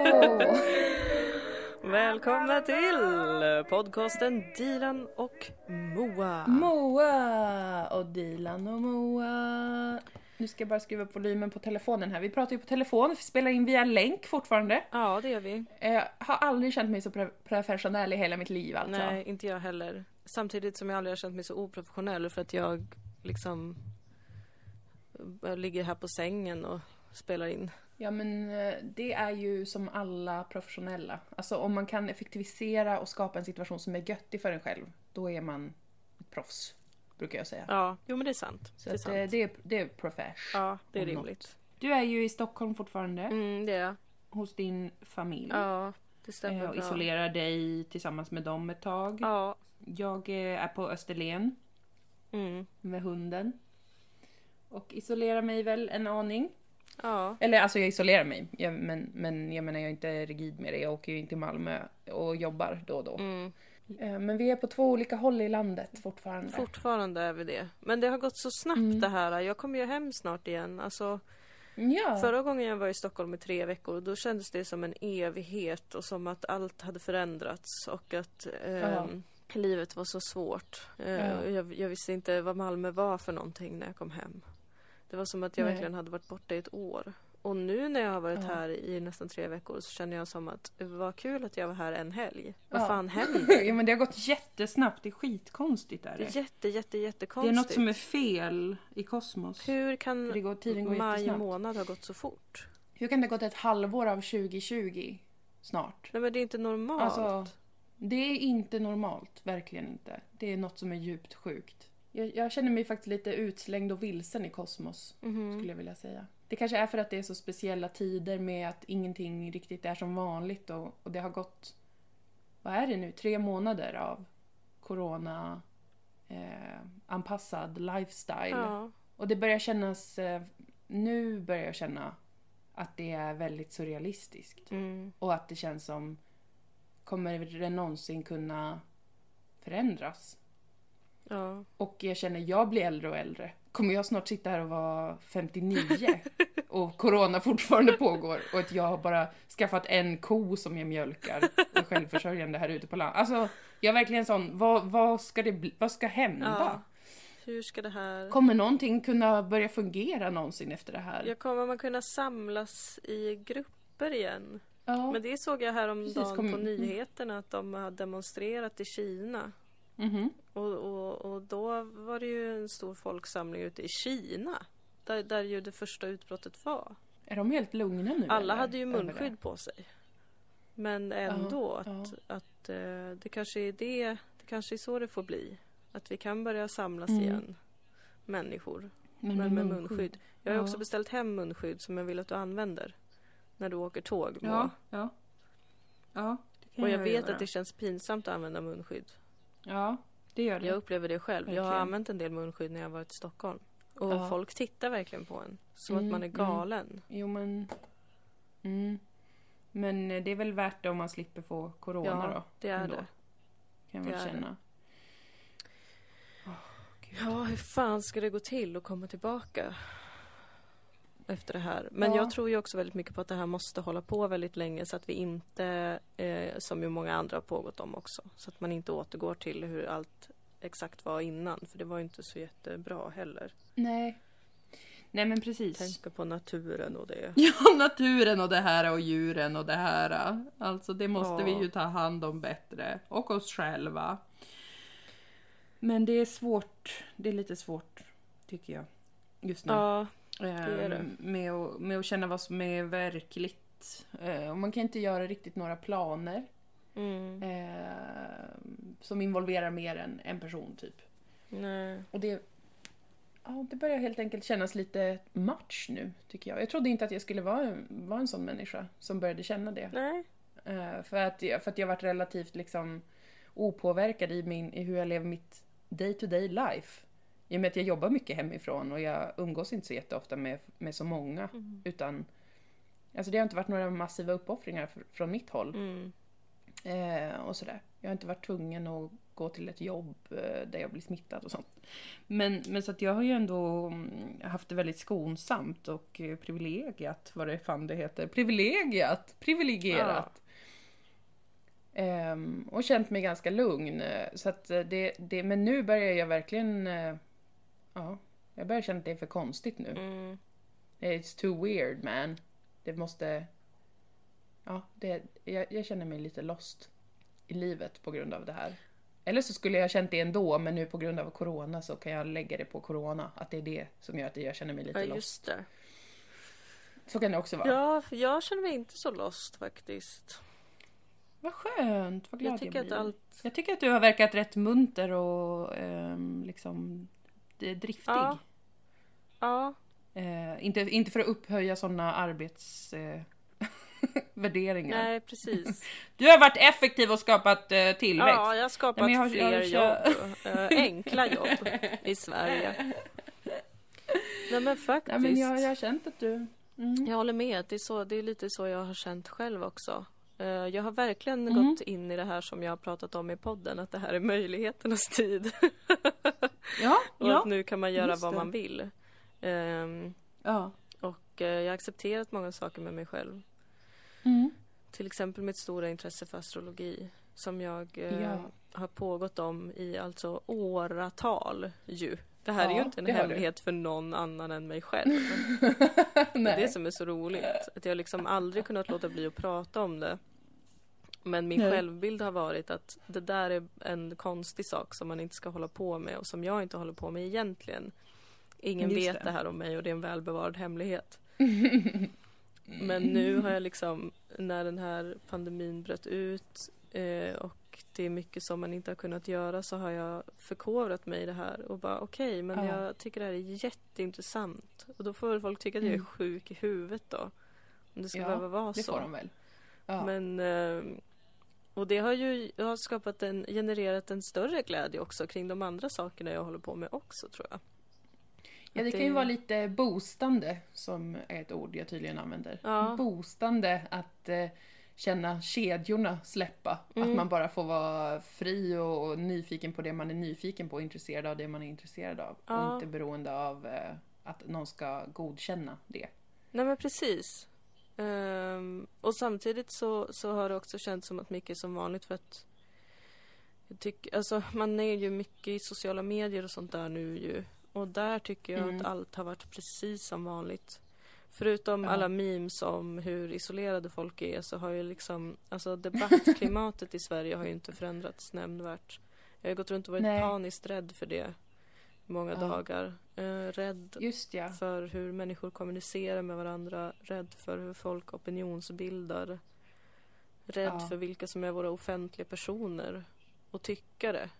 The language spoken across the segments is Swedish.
Välkomna till podcasten Dilan och Moa. Moa och Dilan och Moa. Nu ska jag bara skruva upp volymen på telefonen här. Vi pratar ju på telefon, vi spelar in via länk fortfarande. Ja, det gör vi. Jag har aldrig känt mig så pre- professionell i hela mitt liv alltså. Nej, inte jag heller. Samtidigt som jag aldrig har känt mig så oprofessionell för att jag liksom jag ligger här på sängen och spelar in. Ja men eh, det är ju som alla professionella. Alltså om man kan effektivisera och skapa en situation som är göttig för en själv, då är man ett proffs. Brukar jag säga. Ja, jo men det är sant. Så det är att, sant. eh, det, är, det är profesh. Ja, det är om något. rimligt. Du är ju i Stockholm fortfarande, Mm, det är jag. hos din familj. Ja, det stämmer Eh, och bra. isolerar dig tillsammans med dem ett tag. Ja. Jag eh, är på Österlen Mm. med hunden. Och isolerar mig väl en aning. Ja. Eller alltså jag isolerar mig, jag, men, men jag menar jag är inte rigid med det. Jag åker ju in till Malmö och jobbar då och då. Mm. Eh, Men vi är på två olika håll i landet fortfarande. Fortfarande är vi det. Men det har gått så snabbt Mm. det här. Jag kommer ju hem snart igen. Alltså, Ja. Förra gången jag var i Stockholm i tre veckor då kändes det som en evighet och som att allt hade förändrats och att ehm, livet var så svårt. Eh, Ja. jag, jag visste inte vad Malmö var för någonting när jag kom hem. Det var som att jag Nej. verkligen hade varit borta i ett år. Och nu när jag har varit Ja. här i nästan tre veckor så känner jag som att vad kul att jag var här en helg. Vad Ja. fan händer? ja men det har gått jättesnabbt, det är skitkonstigt är Det det. är jätte, jätte, Det är jättekonstigt. något som är fel i kosmos. Hur kan det går, tiden går maj månad ha gått så fort? Hur kan det ha gått ett halvår av 2020 snart? Nej men det är inte normalt. Alltså, det är inte normalt, verkligen inte. Det är något som är djupt sjukt. Jag, jag känner mig faktiskt lite utslängd och vilsen i kosmos, Mhm. skulle jag vilja säga. Det kanske är för att det är så speciella tider med att ingenting riktigt är som vanligt och, och det har gått, vad är det nu, tre månader av corona eh, anpassad lifestyle. Ja. Och det börjar kännas, eh, nu börjar jag känna att det är väldigt surrealistiskt. Mm. Och att det känns som, kommer det någonsin kunna förändras? Ja. Och jag känner, jag blir äldre och äldre. Kommer jag snart sitta här och vara 59 och corona fortfarande pågår och att jag har bara skaffat en ko som jag mjölkar och är självförsörjande här ute på landet. Alltså, jag är verkligen sån, vad, vad, ska, det bli, vad ska hända? Ja. Hur ska det här... Kommer någonting kunna börja fungera någonsin efter det här? Ja, kommer man kunna samlas i grupper igen? Ja. Men det såg jag häromdagen Precis, kom- på nyheterna att de har demonstrerat i Kina. Mhm. Och, och, och då var det ju en stor folksamling ute i Kina. Där, där ju det första utbrottet var. Är de helt lugna nu? Alla eller? hade ju munskydd på sig. Men ändå Ja, att, att eh, det kanske är det, det kanske är så det får bli. Att vi kan börja samlas Mm. igen. Människor. Men, Men med munskydd. Jag har Ja. också beställt hem munskydd som jag vill att du använder. När du åker tåg. Ja, ja. Ja, det kan Och jag vet göra. att det känns pinsamt att använda munskydd. Ja, det gör det. Jag upplever det själv. Jag har Verkligen. använt en del munskydd när jag varit i Stockholm. Och Ja. folk tittar verkligen på en. Som Mm, att man är mm. galen. Jo, men... Mm. Men eh, det är väl värt det om man slipper få corona Ja, då? det är ändå, det. Kan Det jag väl det. känna. Gud. Ja, hur fan ska det gå till att komma tillbaka? Efter det här. Men Ja. jag tror ju också väldigt mycket på att det här måste hålla på väldigt länge så att vi inte, eh, som ju många andra har pågått om också, så att man inte återgår till hur allt exakt var innan. För det var ju inte så jättebra heller. Nej. Nej, men precis. Tänka på naturen och det. Ja, naturen och det här och djuren och det här. Alltså det måste Ja. vi ju ta hand om bättre. Och oss själva. Men det är svårt. Det är lite svårt, tycker jag. Just nu. Ja, det. Med, att, med att känna vad som är verkligt. Eh, och man kan inte göra riktigt några planer. mm, Eh, som involverar mer än en person, typ. nej. Och det, ja, det börjar helt enkelt kännas lite match nu, tycker jag. Jag trodde inte att jag skulle vara, vara en sån människa som började känna det. Nej. För, att jag, för att jag varit relativt liksom opåverkad i, min, i hur jag lever mitt day-to-day life. I och med att jag jobbar mycket hemifrån och jag umgås inte så jätteofta med, med så många. Mm. Utan, alltså det har inte varit några massiva uppoffringar fr- från mitt håll. Mm. Eh, och sådär. Jag har inte varit tvungen att gå till ett jobb eh, där jag blir smittad och sånt. Men, men så att jag har ju ändå mm, haft det väldigt skonsamt och eh, privilegiat, vad det fan det heter. Privilegiat! Privilegierat! Ehm, och känt mig ganska lugn. Så att eh, det, det, men nu börjar jag verkligen, ja, jag börjar känna att det är för konstigt nu. Mm. It's too weird man. Det måste, ja, det, jag, jag känner mig lite lost i livet på grund av det här. Eller så skulle jag ha känt det ändå, men nu på grund av corona så kan jag lägga det på corona. Att det är det som gör att jag känner mig lite Ja, lost. det. Så kan det också vara. Ja, jag känner mig inte så lost faktiskt. Vad skönt, vad glad Jag jag, tycker att blir. allt... Jag tycker att du har verkat rätt munter och ehm, liksom driftig. Ja. Ja, Eh, inte, inte för att upphöja sådana arbetsvärderingar. Eh, värderingar. nej precis. Du har varit effektiv och skapat eh, tillväxt. Ja, jag har skapat Nej, jag har- fler jag- jobb. eh, enkla jobb i Sverige. Nej men faktiskt. Nej, men jag, jag har känt att du... Mm. Jag håller med. Det är, så, det är lite så jag har känt själv också. Eh, Jag har verkligen Mm. gått in i det här som jag har pratat om i podden, att det här är möjligheternas tid. Ja, Och ja. att nu kan man göra vad man vill. Ehm, ja. Och eh, jag har accepterat många saker med mig själv. Mm. Till exempel mitt stora intresse för astrologi. Som jag eh, Ja. har pågått om i alltså åratal ju. Det här är ju Ja, inte en har du. hemlighet för någon annan än mig själv. Det är det som är så roligt. Att jag liksom aldrig kunnat låta bli att prata om det. Men min Nej. självbild har varit att det där är en konstig sak som man inte ska hålla på med och som jag inte håller på med egentligen. Ingen Just vet det. det. här om mig och det är en välbevarad hemlighet. Men nu har jag liksom, när den här pandemin bröt ut eh, och det är mycket som man inte har kunnat göra så har jag förkovrat mig i det här och bara okej, men Ja. jag tycker det här är jätteintressant. Och då får väl folk tycka att jag är Mm. sjuk i huvudet då. Om det ska Ja, behöva vara Det så. får de väl. Ja. Men, eh, och det har ju har skapat en, genererat en större glädje också kring de andra sakerna jag håller på med också tror jag. Ja, det kan ju vara lite boostande, som är ett ord jag tydligen använder. Ja. Boostande att eh, känna kedjorna släppa. Mm. Att man bara får vara fri och, och nyfiken på det man är nyfiken på och intresserad av det man är intresserad av. Ja. Och inte beroende av eh, att någon ska godkänna det. Nej men precis. Ehm, och samtidigt så, så har det också känts som att mycket är som vanligt för att jag tycker, alltså man är ju mycket i sociala medier och sånt där nu ju. Och där tycker jag Mm. att allt har varit precis som vanligt. Förutom Ja. alla memes om hur isolerade folk är så har ju liksom, alltså debattklimatet i Sverige har ju inte förändrats nämnvärt. Jag har gått runt och varit Nej. paniskt rädd för det många Ja. dagar. Eh, rädd Just ja. för hur människor kommunicerar med varandra, rädd för hur folk opinionsbildar, rädd Ja. för vilka som är våra offentliga personer och tyckare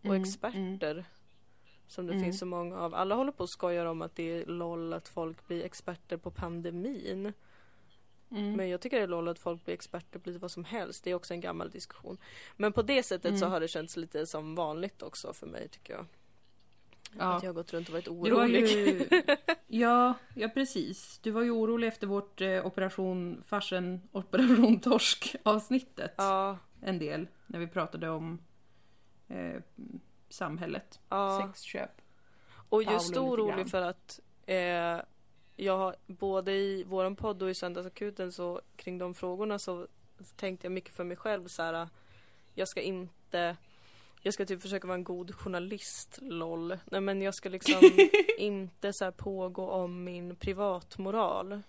och Mm, experter som det Mm. finns så många av. Alla håller på och skojar om att det är LOL att folk blir experter på pandemin. Mm. Men jag tycker det är LOL att folk blir experter på lite vad som helst. Det är också en gammal diskussion. Men på det sättet så Mm. har det känts lite som vanligt också för mig tycker jag. Ja. Att jag har gått runt och varit orolig. ju... ja, ja, precis. Du var ju orolig efter vårt eh, Operation Farsen, Operation Torsk avsnittet. Ja, En del, när vi pratade om eh, samhället. ja. Sexköp. Och Paolo just orolig för att eh, jag har både i våran podd och i Söndagsakuten så kring de frågorna så tänkte jag mycket för mig själv så här. Jag ska inte jag ska typ försöka vara en god journalist, LOL. Nej men jag ska liksom inte så här pågå om min privatmoral.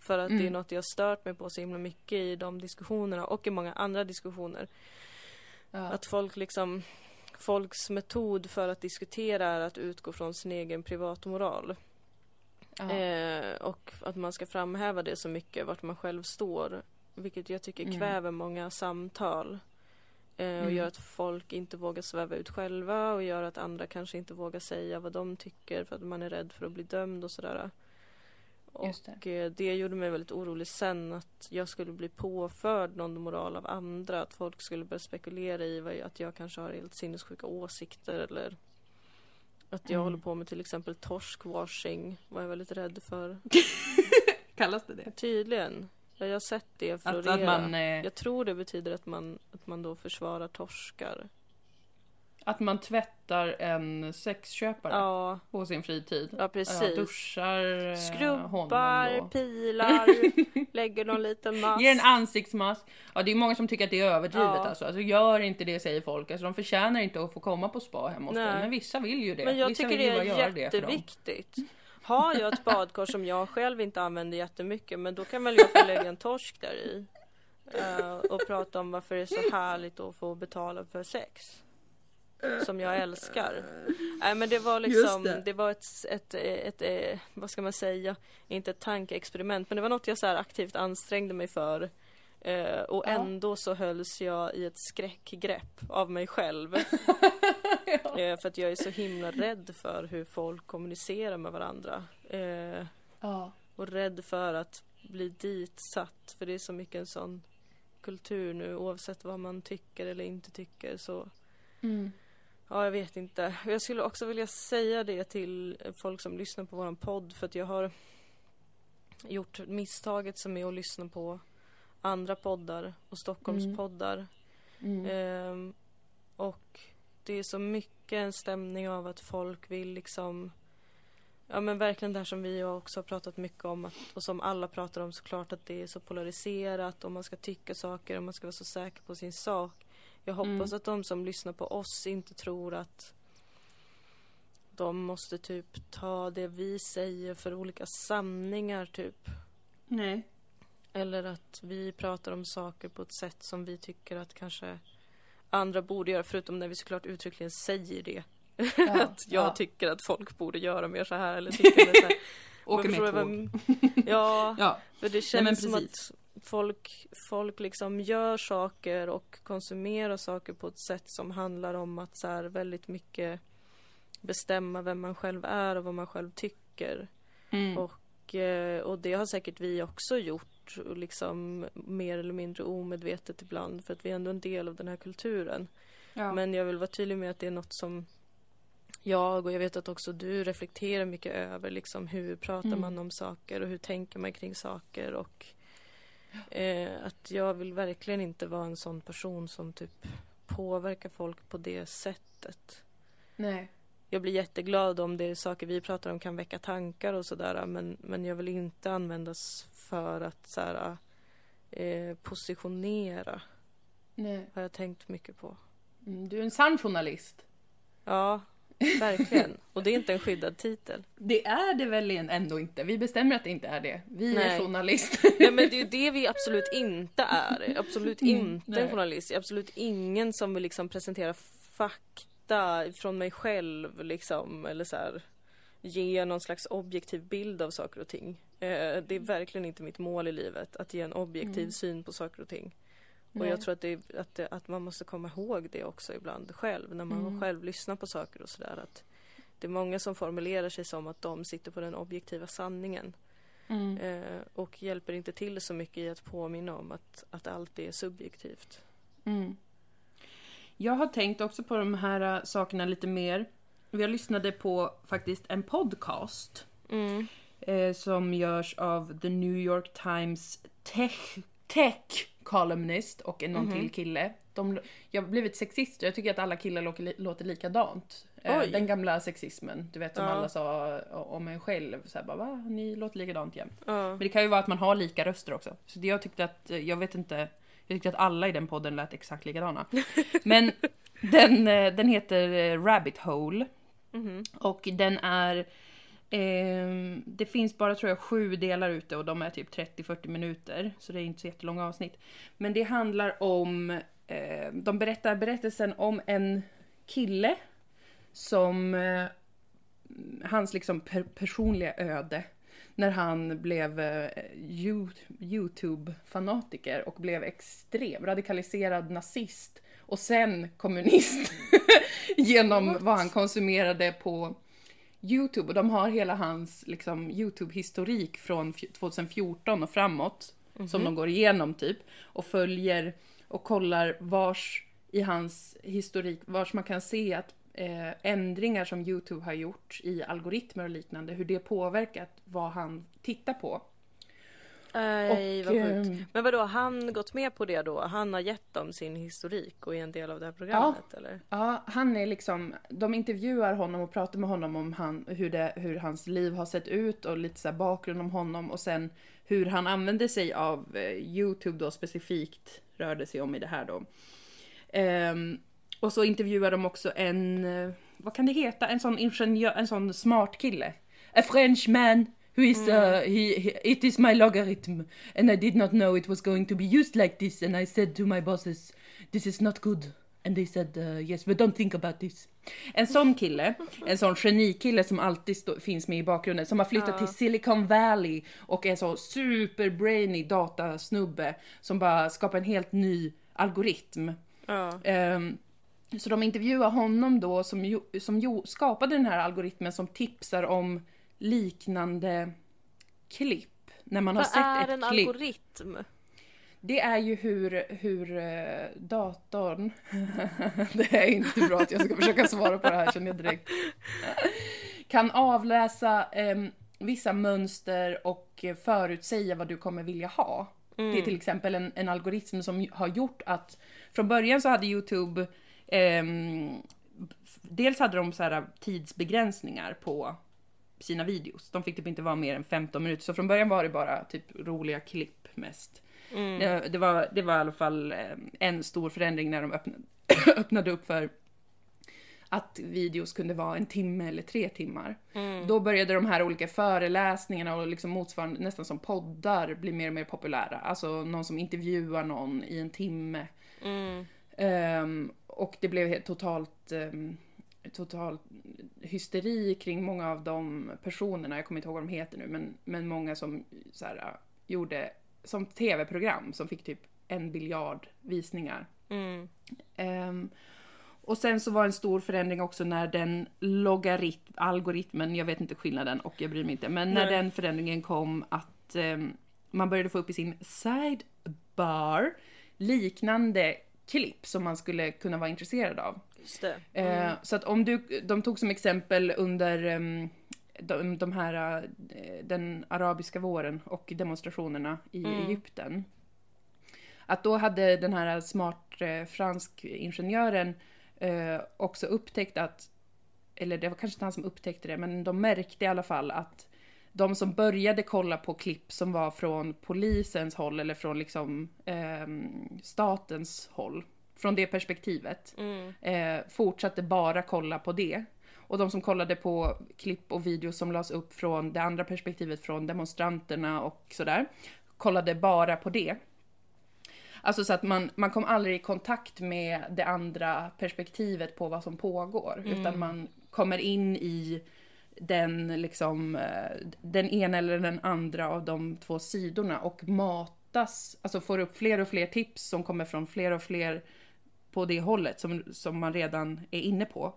För att det är Mm. något jag stört mig på så himla mycket i de diskussionerna och i många andra diskussioner. Ja. Att folk liksom Folks metod för att diskutera är att utgå från sin egen privatmoral. ja. Eh, och att man ska framhäva det så mycket, vart man själv står. Vilket jag tycker Mm. kväver många samtal. Eh, och Mm. gör att folk inte vågar sväva ut själva och gör att andra kanske inte vågar säga vad de tycker för att man är rädd för att bli dömd och sådär. Just det. Och eh, det gjorde mig väldigt orolig sen att jag skulle bli påförd någon moral av andra. Att folk skulle börja spekulera i att jag kanske har helt sinnessjuka åsikter eller att jag Mm. håller på med till exempel torskwashing var jag väldigt rädd för. Kallas det det? Tydligen. Ja, jag har sett det Att, florera. att man... Eh, Jag tror det betyder att man, att man då försvarar torskar. Att man tvättar en sexköpare Ja, på sin fritid. ja precis. duschar eh, Skrubbar, pilar, lägger någon liten mask. Ger en ansiktsmask. Ja, det är många som tycker att det är överdrivet Ja. alltså. alltså. Gör inte det säger folk. Alltså, de förtjänar inte att få komma på spa hemma hos dig. Men vissa vill ju det. Men jag vissa tycker det är göra det jätteviktigt. Har jag ett badkar som jag själv inte använder jättemycket men då kan väl jag få lägga en torsk där i. eh, och prata om varför det är så härligt att få betala för sex. Som jag älskar. Nej men det var liksom, det. det. var ett, ett, ett, ett, vad ska man säga, inte ett tankeexperiment men det var något jag så aktivt ansträngde mig för. Eh, och Ja. ändå så hölls jag i ett skräckgrepp av mig själv. Eh, för att jag är så himla rädd för hur folk kommunicerar med varandra. Eh, Ja. och rädd för att bli ditsatt. För det är så mycket en sån kultur nu oavsett vad man tycker eller inte tycker. Så Mm. ja, jag vet inte. Jag skulle också vilja säga det till folk som lyssnar på våran podd. För att jag har gjort misstaget som är att lyssna på andra poddar och Stockholmspoddar. Mm. Ehm, och det är så mycket en stämning av att folk vill liksom Ja men verkligen det här som vi också har pratat mycket om att, och som alla pratar om såklart att det är så polariserat och man ska tycka saker och man ska vara så säker på sin sak. Jag hoppas Mm. att de som lyssnar på oss inte tror att de måste typ ta det vi säger för olika sanningar typ. Nej. Eller att vi pratar om saker på ett sätt som vi tycker att kanske andra borde göra, förutom när vi såklart uttryckligen säger det. Ja. att jag ja. tycker att folk borde göra mer så här eller tycker det så här. Åker med tåg. Ja, Ja. för det känns som precis. att folk, folk liksom gör saker och konsumerar saker på ett sätt som handlar om att så här väldigt mycket bestämma vem man själv är och vad man själv tycker. Mm. Och, eh, och det har säkert vi också gjort, och liksom mer eller mindre omedvetet ibland, för att vi är ändå en del av den här kulturen. ja. Men jag vill vara tydlig med att det är något som jag och jag vet att också du reflekterar mycket över, liksom hur pratar Mm. man om saker och hur tänker man kring saker och eh, att jag vill verkligen inte vara en sån person som typ påverkar folk på det sättet Nej. Jag blir jätteglad om det är saker vi pratar om kan väcka tankar och sådär men, men jag vill inte användas för att så här, eh, positionera. Nej. Har jag tänkt mycket på. Mm, du är en sann journalist. Ja, verkligen. Och det är inte en skyddad titel. Det är det väl ändå inte? Vi bestämmer att det inte är det. Vi är Nej. journalister. Nej men det är ju det vi absolut inte är. Absolut Mm, inte nej. en journalist. Är absolut ingen som vill liksom presentera fakta från mig själv liksom. Eller så här, ge någon slags objektiv bild av saker och ting. Eh, det är verkligen inte mitt mål i livet att ge en objektiv Mm. syn på saker och ting. Och Nej. jag tror att, det, att, det, att man måste komma ihåg det också ibland själv när man Mm. själv lyssnar på saker och sådär. Att det är många som formulerar sig som att de sitter på den objektiva sanningen. Mm. Eh, och hjälper inte till så mycket i att påminna om att, att allt är subjektivt. Mm. Jag har tänkt också på de här äh, sakerna lite mer. Jag lyssnade på faktiskt en podcast Mm. eh, som görs av The New York Times Tech, tech columnist och en någon Mhm. till kille. De, jag har blivit sexist och jag tycker att alla killar låter, låter likadant. Eh, den gamla sexismen, du vet som Ja. alla sa om en själv. Så här, bara, va? Ni låter likadant jämt. Ja. Men det kan ju vara att man har lika röster också. Så det jag tyckte att, eh, jag vet inte, jag tyckte att alla i den podden lät exakt likadana. Men den, eh, den heter eh, Rabbit Hole. Mhm. Och den är, ehm, det finns bara tror jag sju delar ute och de är typ 30-40 minuter. Så det är inte så jättelånga avsnitt. Men det handlar om, eh, de berättar berättelsen om en kille som, eh, hans liksom per, personliga öde. När han blev eh, You- Youtube-fanatiker och blev extrem, radikaliserad nazist. Och sen kommunist. Genom What? vad han konsumerade på Youtube. Och de har hela hans liksom, Youtube-historik från f- 2014 och framåt. Som de går igenom typ. Och följer och kollar vars i hans historik, vars man kan se att eh, ändringar som Youtube har gjort i algoritmer och liknande, hur det påverkat vad han tittar på. Nej, vad sjukt. ehm, Men vadå, har han gått med på det då? Han har gett dem sin historik och är en del av det här programmet eller? Ja, han är liksom, de intervjuar honom och pratar med honom om han, hur, det, hur hans liv har sett ut och lite så bakgrund om honom och sen hur han använder sig av eh, Youtube då specifikt rörde sig om i det här då. Ehm, och så intervjuar de också en, eh, vad kan det heta, en sån ingenjör, en sån smart kille. A French man who is, uh, he, he, it is my logarithm and I did not know it was going to be used like this and I said to my bosses this is not good. And they said uh, yes but don't think about this. En sån kille, en sån genikille som alltid stå, finns med i bakgrunden, som har flyttat Ja. till Silicon Valley och är så superbrainy datasnubbe som bara skapar en helt ny algoritm. Ja. Ehm, så de intervjuar honom då som, som jo, skapade den här algoritmen som tipsar om liknande klipp. När man har Vad sett är ett en klipp. algoritm? Det är ju hur, hur eh, datorn... det är inte bra att jag ska försöka svara på det här känner jag direkt. Kan avläsa em, vissa mönster och eh, förutsäga vad du kommer vilja ha. Det är till exempel en, en algoritm som har gjort att från början så hade Youtube Dels hade de så här tidsbegränsningar på sina videos. De fick typ inte vara mer än 15 minuter. Så från början var det bara typ roliga klipp mest. Mm. Det, det, var, det var i alla fall eh, en stor förändring när de öppnade, öppnade upp för att videos kunde vara en timme eller tre timmar. Mm. Då började de här olika föreläsningarna och liksom motsvarande, nästan som poddar, bli mer och mer populära. Alltså någon som intervjuar någon i en timme. Mm. Ehm, och det blev helt totalt, um, total hysteri kring många av de personerna, jag kommer inte ihåg vad de heter nu, men, men många som så här, uh, gjorde som tv-program som fick typ en biljard visningar. Mm. Ehm, och sen så var en stor förändring också när den logaritm, algoritmen, jag vet inte skillnaden och jag bryr mig inte, men när Nej. den förändringen kom att ehm, man började få upp i sin sidebar liknande klipp som man skulle kunna vara intresserad av. Just det. Eh, så att om du, de tog som exempel under ehm, de, de här, eh, den arabiska våren och demonstrationerna i Mm. Egypten. Att då hade den här smart eh, fransk ingenjören eh, också upptäckt att, eller det var kanske inte han som upptäckte det, men de märkte i alla fall att de som började kolla på klipp som var från polisens håll eller från liksom ehm, statens håll, från det perspektivet, Mm. eh, fortsatte bara kolla på det. Och de som kollade på klipp och videos som lades upp från det andra perspektivet från demonstranterna och sådär, kollade bara på det. Alltså så att man, man kom aldrig i kontakt med det andra perspektivet på vad som pågår, utan man kommer in i den liksom, eh, den ena eller den andra av de två sidorna och matas, alltså får upp fler och fler tips som kommer från fler och fler på det hållet som, som man redan är inne på.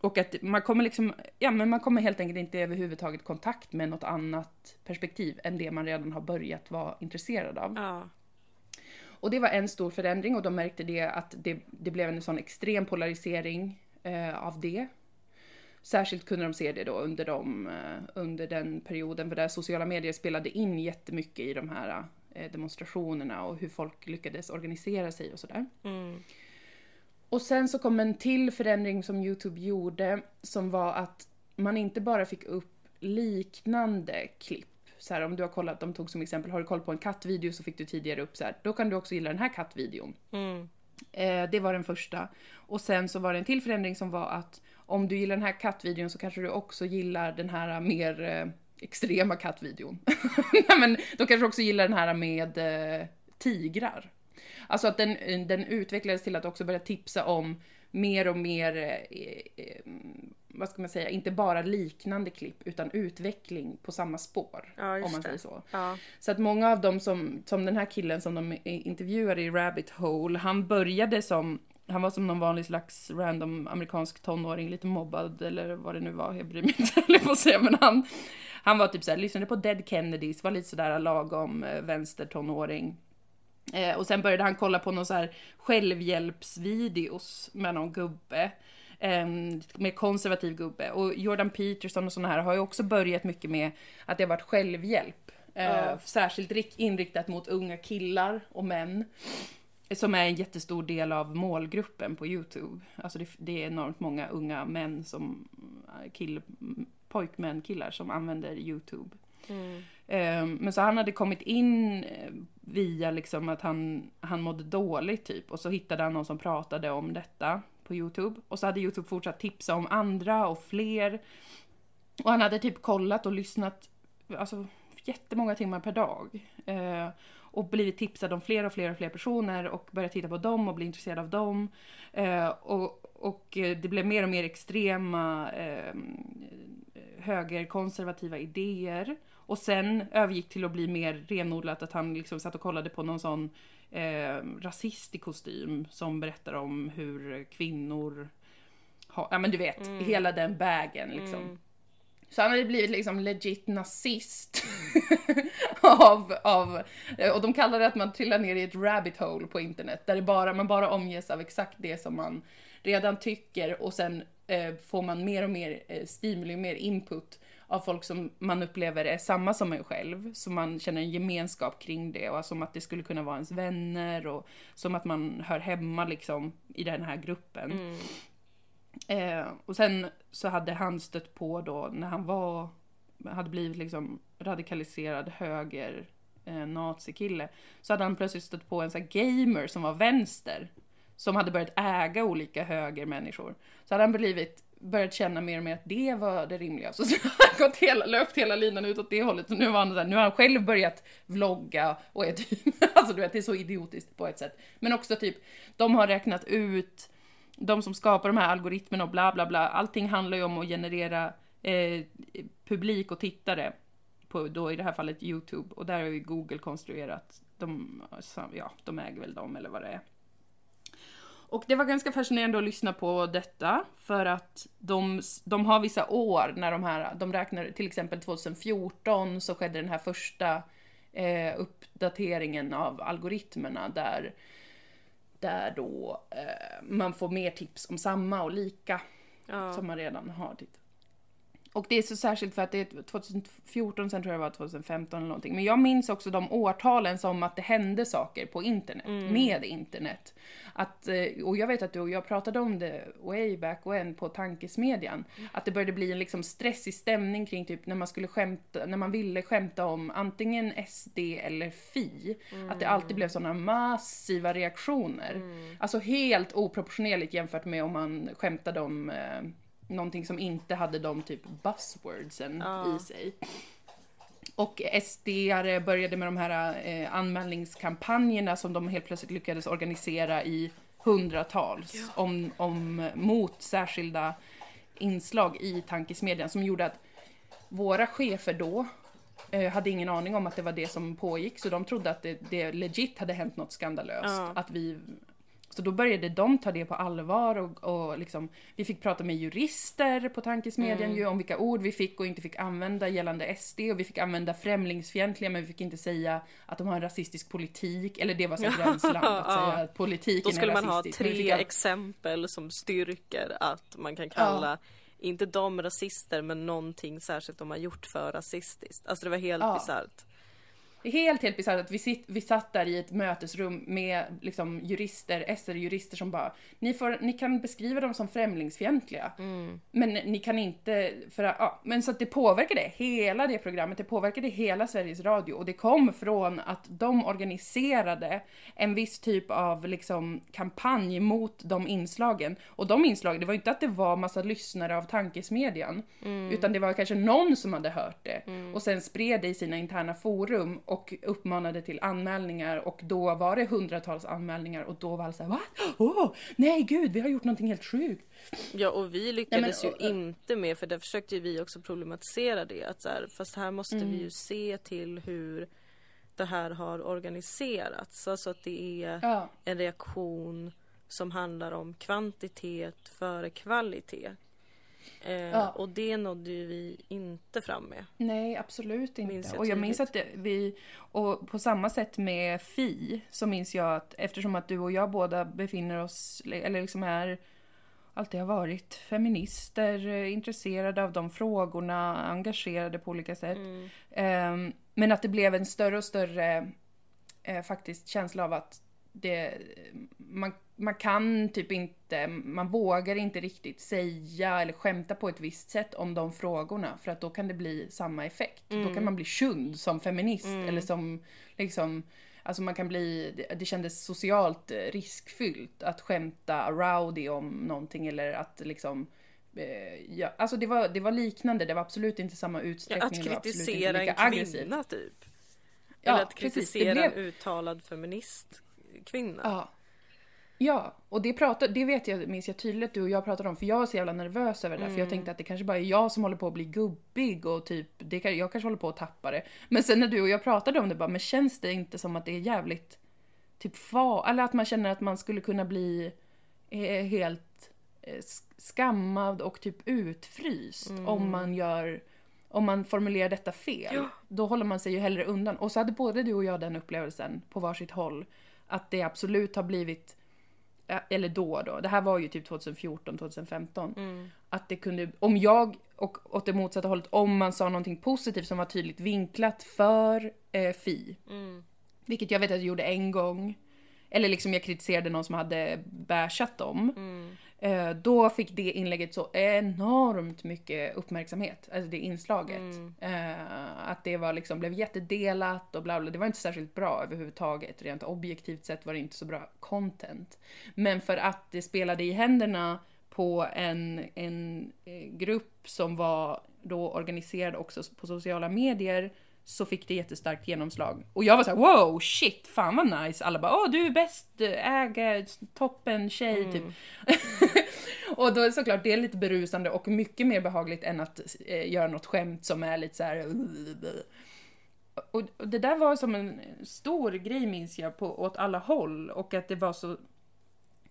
Och att man kommer liksom, ja men man kommer helt enkelt inte överhuvudtaget kontakt med något annat perspektiv än det man redan har börjat vara intresserad av. Ja. Och det var en stor förändring och de märkte det att det, det blev en sån extrem polarisering eh, av det. Särskilt kunde de se det då under, de, eh, under den perioden för där sociala medier spelade in jättemycket i de här eh, demonstrationerna och hur folk lyckades organisera sig och sådär. Mm. Och sen så kom en till förändring som Youtube gjorde som var att man inte bara fick upp liknande klipp. Så här, om du har kollat, de tog som exempel, har du koll på en kattvideo så fick du tidigare upp så här, då kan du också gilla den här kattvideon. Mm. Eh, det var den första. Och sen så var det en till förändring som var att om du gillar den här kattvideon så kanske du också gillar den här mer eh, extrema kattvideon. Nej, men då kanske du också gillar den här med eh, tigrar. Alltså att den, den utvecklades till att också börja tipsa om mer och mer, eh, eh, vad ska man säga, inte bara liknande klipp utan utveckling på samma spår. Ja, om man säger så. Ja. Så att många av dem som, som den här killen som de intervjuade i Rabbit Hole, han började som, han var som någon vanlig slags random amerikansk tonåring, lite mobbad eller vad det nu var, jag bryr mig inte heller på att säga, men han, han var typ såhär, lyssnade på Dead Kennedys, var lite sådär lagom eh, vänstertonåring. Eh, och sen började han kolla på någon så här självhjälpsvideos med någon gubbe. En mer konservativ gubbe. Och Jordan Peterson och såna här har ju också börjat mycket med att det har varit självhjälp. Eh, Ja. Särskilt rik- inriktat mot unga killar och män. Som är en jättestor del av målgruppen på Youtube. Alltså det, det är enormt många unga män som, kill, pojkmän, killar som använder Youtube. Mm. Eh, Men så han hade kommit in eh, via liksom att han, han mådde dåligt typ och så hittade han någon som pratade om detta på Youtube. Och så hade Youtube fortsatt tipsa om andra och fler. Och han hade typ kollat och lyssnat alltså, jättemånga timmar per dag. Och blivit tipsad om fler och fler och fler personer och börjat titta på dem och bli intresserad av dem. Eh, och, och eh, det blev mer och mer extrema eh, högerkonservativa idéer. Och sen övergick till att bli mer renodlat att han liksom satt och kollade på någon sån eh, rasist i kostym som berättar om hur kvinnor har, ja men du vet, Mm. hela den vägen liksom. Mm. Så han hade blivit liksom legit nazist. av, av, och de kallar det att man trillar ner i ett rabbit hole på internet. Där det bara, man bara omges av exakt det som man redan tycker och sen eh, får man mer och mer eh, stimuli, mer input av folk som man upplever är samma som en själv. Så man känner en gemenskap kring det och som att det skulle kunna vara ens vänner och som att man hör hemma liksom i den här gruppen. Mm. Eh, och sen så hade han stött på då när han var, hade blivit liksom radikaliserad höger eh, nazikille. Så hade han plötsligt stött på en sån här gamer som var vänster. Som hade börjat äga olika högermänniskor. Så hade han blivit, börjat känna mer och mer att det var det rimliga. Så, så har han gått hela, löpt hela linan ut åt det hållet. Så nu, var han så här, nu har han själv börjat vlogga och är typ, alltså du vet det är så idiotiskt på ett sätt. Men också typ, de har räknat ut de som skapar de här algoritmerna och bla bla bla, allting handlar ju om att generera eh, publik och tittare på då i det här fallet Youtube och där har ju Google konstruerat, de, ja, de äger väl dem eller vad det är. Och det var ganska fascinerande att lyssna på detta för att de, de har vissa år när de här, de räknar till exempel 2014 så skedde den här första eh, uppdateringen av algoritmerna där där då eh, man får mer tips om samma och lika Ja. som man redan har tittat. Och det är så särskilt för att det är 2014, sen tror jag det var 2015 eller någonting. Men jag minns också de årtalen som att det hände saker på internet, med internet. Att, eh, och jag vet att du och jag pratade om det way back when på tankesmedjan. Att det började bli en liksom stressig stämning kring typ när man skulle skämta, när man ville skämta om antingen SD eller Fi. Att det alltid blev sådana massiva reaktioner. Alltså helt oproportionerligt jämfört med om man skämtade om eh, någonting som inte hade de typ buzzwordsen Ja. i sig. Och SD-are började med de här eh, anmälningskampanjerna som de helt plötsligt lyckades organisera i hundratals om, om, mot särskilda inslag i tankesmedjan som gjorde att våra chefer då eh, hade ingen aning om att det var det som pågick så de trodde att det, det legit hade hänt något skandalöst. Ja. Att vi, så då började de ta det på allvar och, och liksom, vi fick prata med jurister på tankesmedjan Mm. ju om vilka ord vi fick och inte fick använda gällande SD och vi fick använda främlingsfientliga men vi fick inte säga att de har en rasistisk politik eller det var så gränsland att Ja. säga att politiken Då skulle är man ha tre all- exempel som styrker att man kan kalla inte de rasister men någonting särskilt de har gjort för rasistiskt. Alltså det var helt Ja. bisarrt. Helt, helt bisarrt att vi, sitt, vi satt där i ett mötesrum med liksom jurister, SR-jurister som bara, ni, får, ni kan beskriva dem som främlingsfientliga, men ni kan inte, för att, ja, men så att det påverkade hela det programmet, det påverkade hela Sveriges Radio. Och det kom från att de organiserade en viss typ av liksom kampanj mot de inslagen. Och de inslagen, det var ju inte att det var massa lyssnare av tankesmedjan, utan det var kanske någon som hade hört det. Och sen spred det i sina interna forum och uppmanade till anmälningar och då var det hundratals anmälningar och då var alla såhär va? Åh, nej gud, vi har gjort någonting helt sjukt. Ja och vi lyckades Nej, men- ju inte med, för där försökte ju vi också problematisera det. Att så här, fast här måste Mm. vi ju se till hur det här har organiserats. Alltså att det är Ja, en reaktion som handlar om kvantitet före kvalitet. Eh, Ja. Och det nådde ju vi inte fram med. nej absolut inte. jag Och jag minns att det, vi, och på samma sätt med Fi så minns jag att eftersom att du och jag båda befinner oss, eller liksom är alltid har varit feminister, eh, intresserade av de frågorna, engagerade på olika sätt. Mm. Ehm, men att det blev en större och större eh, faktiskt känsla av att det, man, man kan typ inte, man vågar inte riktigt säga eller skämta på ett visst sätt om de frågorna för att då kan det bli samma effekt. Då kan man bli tjund som feminist eller som liksom Alltså man kan bli, det- kändes socialt riskfyllt att skämta rowdy om någonting eller att liksom eh, ja, alltså det var, det var liknande, det var absolut inte samma Ja, utsträckning. att absolut inte kritisera en lika aggressivt. kvinna typ. Ja, Eller att precis, det kritisera blev- en uttalad feministkvinna. Ja. Ja, och det, pratade, det vet jag, minns jag tydligt du och jag pratade om för jag var så jävla nervös över det där, för jag tänkte att det kanske bara är jag som håller på att bli gubbig och typ, det, jag kanske håller på att tappa det. Men sen när du och jag pratade om det bara, men känns det inte som att det är jävligt typ fa eller att man känner att man skulle kunna bli eh, helt eh, sk- skammad och typ utfryst om man gör om man formulerar detta fel, Ja. då håller man sig ju hellre undan. Och så hade både du och jag den upplevelsen på varsitt håll. Att det absolut har blivit, eller då då, det här var ju typ 2014, 2015. Mm. Att det kunde, om jag, och åt det motsatta hållet, om man sa någonting positivt som var tydligt vinklat för eh, Fi. Mm. Vilket jag vet att jag gjorde en gång. Eller liksom jag kritiserade någon som hade bärsat dem. Mm. Eh, då fick det inlägget så enormt mycket uppmärksamhet, alltså det inslaget. Mm. Eh, att det var liksom, blev jättedelat och bla bla. Det var inte särskilt bra överhuvudtaget. Rent objektivt sett var det inte så bra content. Men för att det spelade i händerna på en, en eh, grupp som var då organiserad också på sociala medier så fick det jättestarkt genomslag. Och jag var så här: wow, shit, fan vad nice. Alla bara åh du är bäst, ägare, toppen, tjej, typ. och då är det såklart det är lite berusande och mycket mer behagligt än att eh, göra något skämt som är lite så här. Och, och det där var som en stor grej minns jag på, åt alla håll och att det var så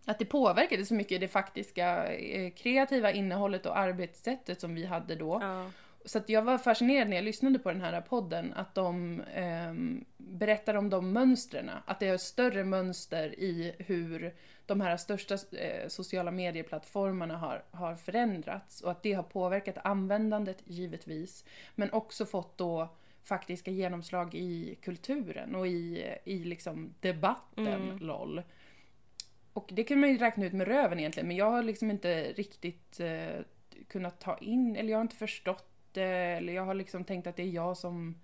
att det påverkade så mycket det faktiska eh, kreativa innehållet och arbetssättet som vi hade då. Ja. Så jag var fascinerad när jag lyssnade på den här podden att de ehm, berättar om de mönstren. Att det är större mönster i hur de här största eh, sociala medieplattformarna har, har förändrats och att det har påverkat användandet givetvis. Men också fått då faktiska genomslag i kulturen och i, i liksom debatten, Mm. LOL. Och det kan man ju räkna ut med röven egentligen, men jag har liksom inte riktigt eh, kunnat ta in, eller jag har inte förstått eller jag har liksom tänkt att det är jag som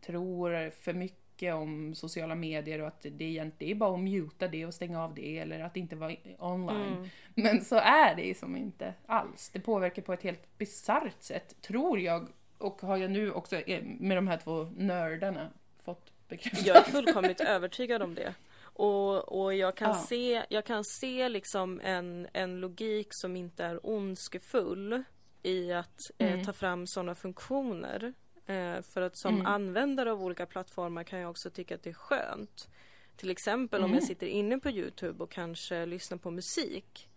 tror för mycket om sociala medier och att det egentligen är bara att muta det och stänga av det eller att inte vara online. Mm. Men så är det som inte alls. Det påverkar på ett helt bisarrt sätt, tror jag. Och har jag nu också eh, med de här två nördarna fått bekräftat. Jag är fullkomligt övertygad om det. Och, och jag kan Ja. se, jag kan se liksom en, en logik som inte är ondskefull i att eh, Mm. ta fram sådana funktioner. Eh, för att som Mm. användare av olika plattformar kan jag också tycka att det är skönt. Till exempel om Mm. jag sitter inne på Youtube och kanske lyssnar på musik.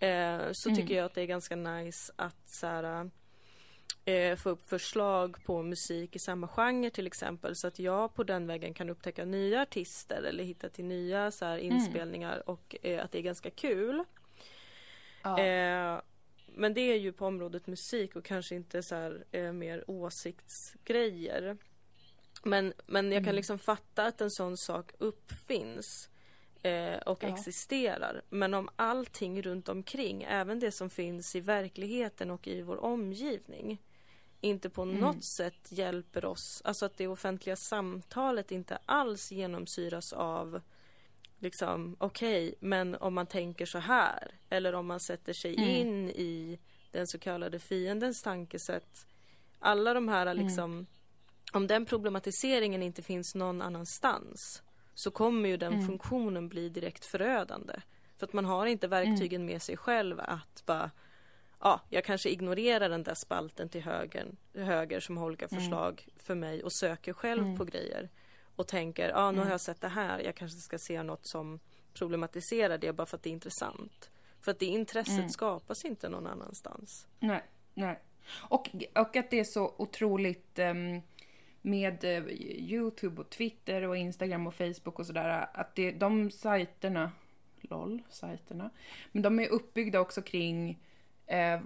Eh, så Mm. tycker jag att det är ganska nice att så här, eh, få upp förslag på musik i samma genre till exempel så att jag på den vägen kan upptäcka nya artister eller hitta till nya så här, inspelningar och eh, att det är ganska kul. Ja. Eh, men det är ju på området musik och kanske inte så här, eh, mer åsiktsgrejer. Men, men jag kan Mm. liksom fatta att en sån sak uppfinns eh, och Ja. existerar. Men om allting runt omkring, även det som finns i verkligheten och i vår omgivning inte på Mm. något sätt hjälper oss, alltså att det offentliga samtalet inte alls genomsyras av liksom, okej, men om man tänker så här eller om man sätter sig Mm. in i den så kallade fiendens tankesätt. Alla de här liksom, om den problematiseringen inte finns någon annanstans så kommer ju den Mm. funktionen bli direkt förödande. För att man har inte verktygen med sig själv att bara Ja, jag kanske ignorerar den där spalten till höger, höger som har olika förslag för mig och söker själv Mm. på grejer. Och tänker, ja nu har Mm. jag sett det här, jag kanske ska se något som problematiserar det bara för att det är intressant. För att det intresset Mm. skapas inte någon annanstans. Nej, nej. Och, och att det är så otroligt ehm, med eh, Youtube och Twitter och Instagram och Facebook och sådär. Att det, de sajterna, LOL-sajterna. Men de är uppbyggda också kring eh,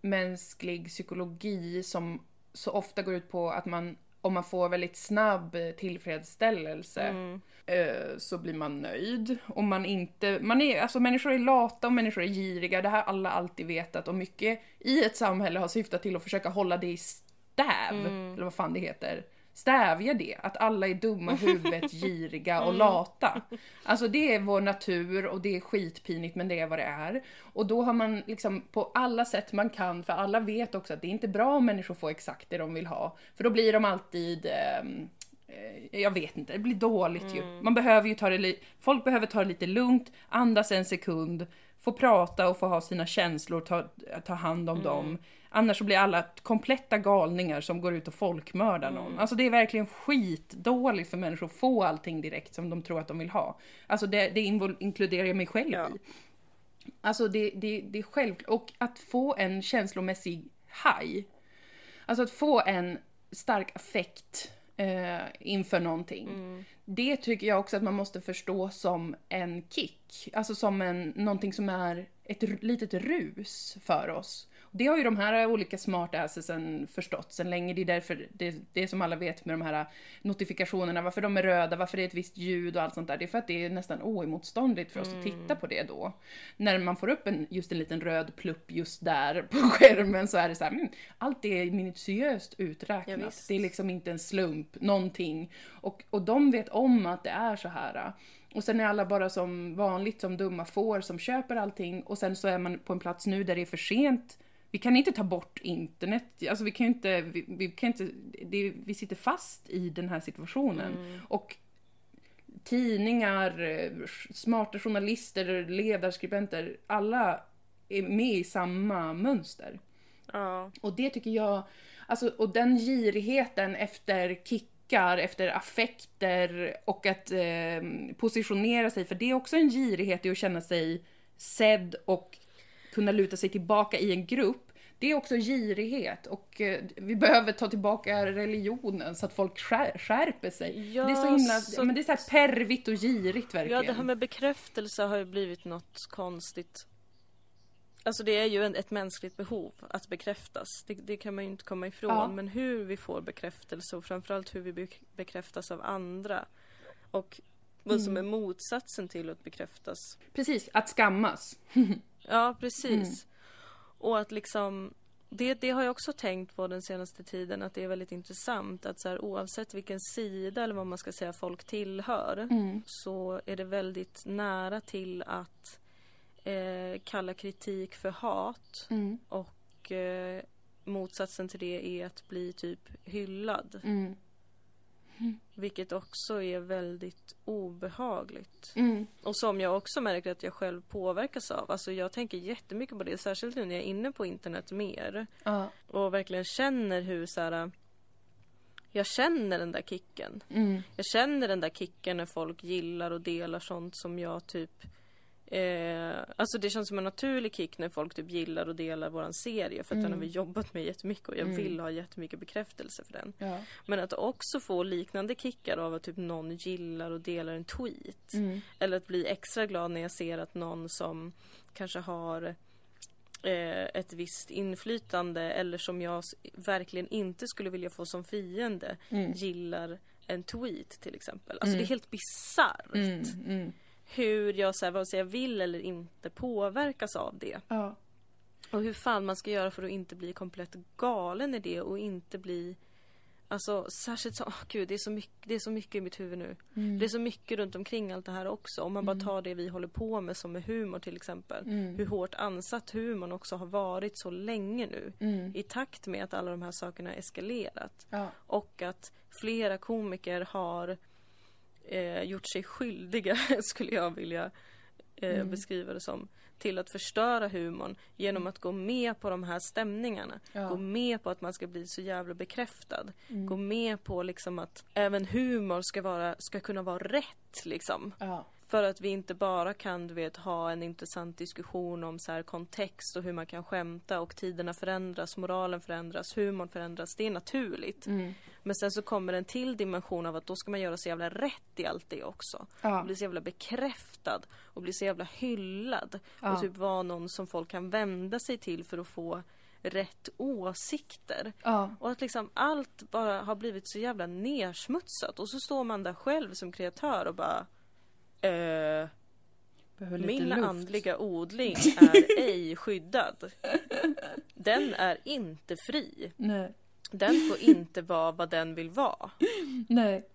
mänsklig psykologi som så ofta går ut på att man, om man får väldigt snabb tillfredsställelse Mm. eh, så blir man nöjd. Om man inte, man är, alltså människor är lata och människor är giriga, det har alla alltid vetat och mycket i ett samhälle har syftat till att försöka hålla det i stäv, Mm. eller vad fan det heter. Stävja det, att alla är dumma i huvudet, giriga och lata. Alltså det är vår natur och det är skitpinigt men det är vad det är. Och då har man liksom på alla sätt man kan, för alla vet också att det är inte bra om människor får exakt det de vill ha. För då blir de alltid ehm, eh, jag vet inte, det blir dåligt ju. Man behöver ju ta det Folk behöver ta det lite lugnt, andas en sekund, få prata och få ha sina känslor, ta, ta hand om dem. Annars så blir alla kompletta galningar som går ut och folkmördar någon. Alltså det är verkligen skitdåligt för människor att få allting direkt som de tror att de vill ha. Alltså det, det inkluderar jag mig själv Ja. i. Alltså det, det, det är självklart. Och att få en känslomässig high. Alltså att få en stark affekt eh, inför någonting. Det tycker jag också att man måste förstå som en kick. Alltså som en, någonting som är ett litet rus för oss. Det har ju de här olika smartassesen förstått sedan länge. Det är därför det, det är som alla vet med de här notifikationerna, varför de är röda, varför det är ett visst ljud och allt sånt där. Det är för att det är nästan oemotståndligt för oss att titta på det då. När man får upp en, just en liten röd plupp just där på skärmen så är det så här, mm, allt är minutiöst Ja, uträknat. visst. det är liksom inte en slump, någonting. Och, och de vet om att det är så här. Och sen är alla bara som vanligt som dumma får som köper allting och sen så är man på en plats nu där det är för sent. Vi kan inte ta bort internet, alltså vi kan ju inte, vi, vi kan inte, det, vi sitter fast i den här situationen. Och tidningar, eh, smarta journalister, ledarskribenter, alla är med i samma mönster. Ja. Och det tycker jag, alltså, och den girigheten efter kickar, efter affekter och att eh, positionera sig, för det är också en girighet i att känna sig sedd och kunna luta sig tillbaka i en grupp. Det är också girighet och eh, vi behöver ta tillbaka religionen så att folk skär, skärper sig. Ja, det är så himla, så- men det är så här pervigt och girigt verkligen. Ja, det här med bekräftelse har ju blivit något konstigt. Alltså det är ju en, ett mänskligt behov att bekräftas. Det, det kan man ju inte komma ifrån. Ja. Men hur vi får bekräftelse och framförallt hur vi bek- bekräftas av andra. Och vad som är Mm. motsatsen till att bekräftas. Precis, att skammas. Ja, precis. Och att liksom det, det har jag också tänkt på den senaste tiden att det är väldigt intressant att så här, oavsett vilken sida eller vad man ska säga folk tillhör Mm. så är det väldigt nära till att eh, kalla kritik för hat Mm. och eh, motsatsen till det är att bli typ hyllad. Mm. Vilket också är väldigt obehagligt. Mm. Och som jag också märker att jag själv påverkas av. Alltså jag tänker jättemycket på det, särskilt nu när jag är inne på internet mer. Ja. Och verkligen känner hur så här. Jag känner den där kicken. Mm. Jag känner den där kicken när folk gillar och delar sånt som jag typ eh, Alltså det känns som en naturlig kick när folk typ gillar och delar våran serie för att den har vi jobbat med jättemycket och jag Mm. vill ha jättemycket bekräftelse för den. Ja. Men att också få liknande kickar av att typ någon gillar och delar en tweet. Mm. Eller att bli extra glad när jag ser att någon som kanske har eh, ett visst inflytande eller som jag verkligen inte skulle vilja få som fiende Mm. gillar en tweet till exempel. Alltså Mm. det är helt bisarrt. Mm. Mm. Hur jag, så här, vare sig jag vill eller inte påverkas av det. Ja. Och hur fan man ska göra för att inte bli komplett galen i det och inte bli Alltså särskilt så, åh gud det är, så mycket, det är så mycket i mitt huvud nu. Mm. Det är så mycket runt omkring allt det här också. Om man bara tar det vi håller på med som är humor till exempel. Mm. Hur hårt ansatt humorn också har varit så länge nu. Mm. I takt med att alla de här sakerna har eskalerat. Ja. Och att flera komiker har eh, gjort sig skyldiga, skulle jag vilja eh, Mm. beskriva det som, till att förstöra humorn genom att gå med på de här stämningarna. Ja. Gå med på att man ska bli så jävla bekräftad. Mm. Gå med på liksom att även humor ska, vara, ska kunna vara rätt liksom. Ja. För att vi inte bara kan du vet, ha en intressant diskussion om så här, kontext och hur man kan skämta och tiderna förändras, moralen förändras, humorn förändras. Det är naturligt. Mm. Men sen så kommer en till dimension av att då ska man göra så jävla rätt i allt det också. Ja. Och bli så jävla bekräftad och bli så jävla hyllad. Ja. Och typ vara någon som folk kan vända sig till för att få rätt åsikter. Ja. Och att liksom allt bara har blivit så jävla nersmutsat och så står man där själv som kreatör och bara eh, min luft. andliga odling är ej skyddad. Den är inte fri. Nej. Den får inte vara vad den vill vara. Nej.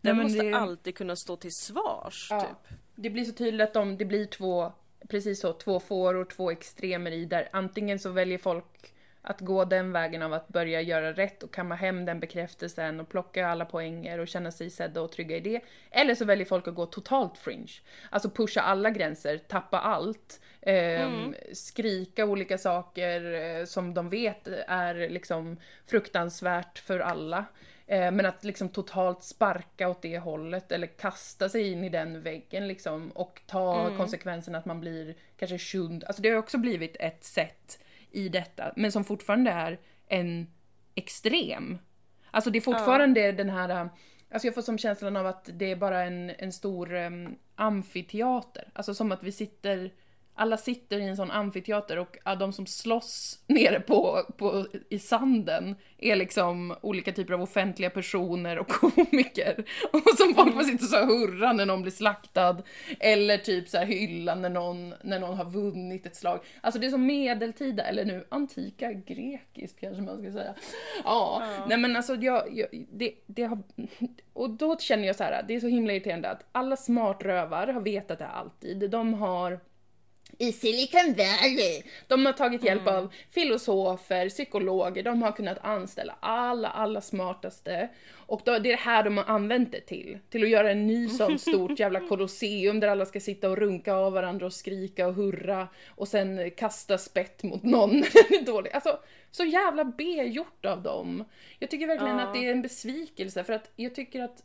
Den Nej, måste det- alltid kunna stå till svars. Ja. Typ. Det blir så tydligt att de, det blir två, precis så, två fåror, två extremer i där antingen så väljer folk att gå den vägen av att börja göra rätt och kamma hem den bekräftelsen och plocka alla poänger och känna sig sedda och trygga i det. Eller så väljer folk att gå totalt fringe. Alltså pusha alla gränser, tappa allt, ehm, skrika olika saker eh, som de vet är liksom fruktansvärt för alla. Eh, Men att liksom totalt sparka åt det hållet eller kasta sig in i den väggen liksom och ta konsekvensen att man blir kanske shund. Alltså det har också blivit ett sätt i detta, men som fortfarande är en extrem. Alltså det är fortfarande den här, alltså jag får som känslan av att det är bara en, en stor um, amfiteater. Alltså som att vi sitter, alla sitter i en sån amfiteater och ja, de som slåss nere på, på, i sanden är liksom olika typer av offentliga personer och komiker. Och som folk så här och hurra när någon blir slaktad. Eller typ så här hylla när någon, när någon har vunnit ett slag. Alltså det är som medeltida, eller nu antika grekiskt kanske man ska säga. Ja, nej men alltså jag, jag det, det har, och då känner jag så här, det är så himla irriterande att alla smartrövar har vetat det alltid. De har i Silicon Valley. De har tagit hjälp av filosofer, psykologer, de har kunnat anställa alla, alla smartaste. Och då, det är det här de har använt det till. Till att göra en ny sån stort jävla kolosseum där alla ska sitta och runka av varandra och skrika och hurra och sen kasta spett mot någon när den är dålig. Alltså, så jävla B-gjort av dem. Jag tycker verkligen Ja. att det är en besvikelse för att jag tycker att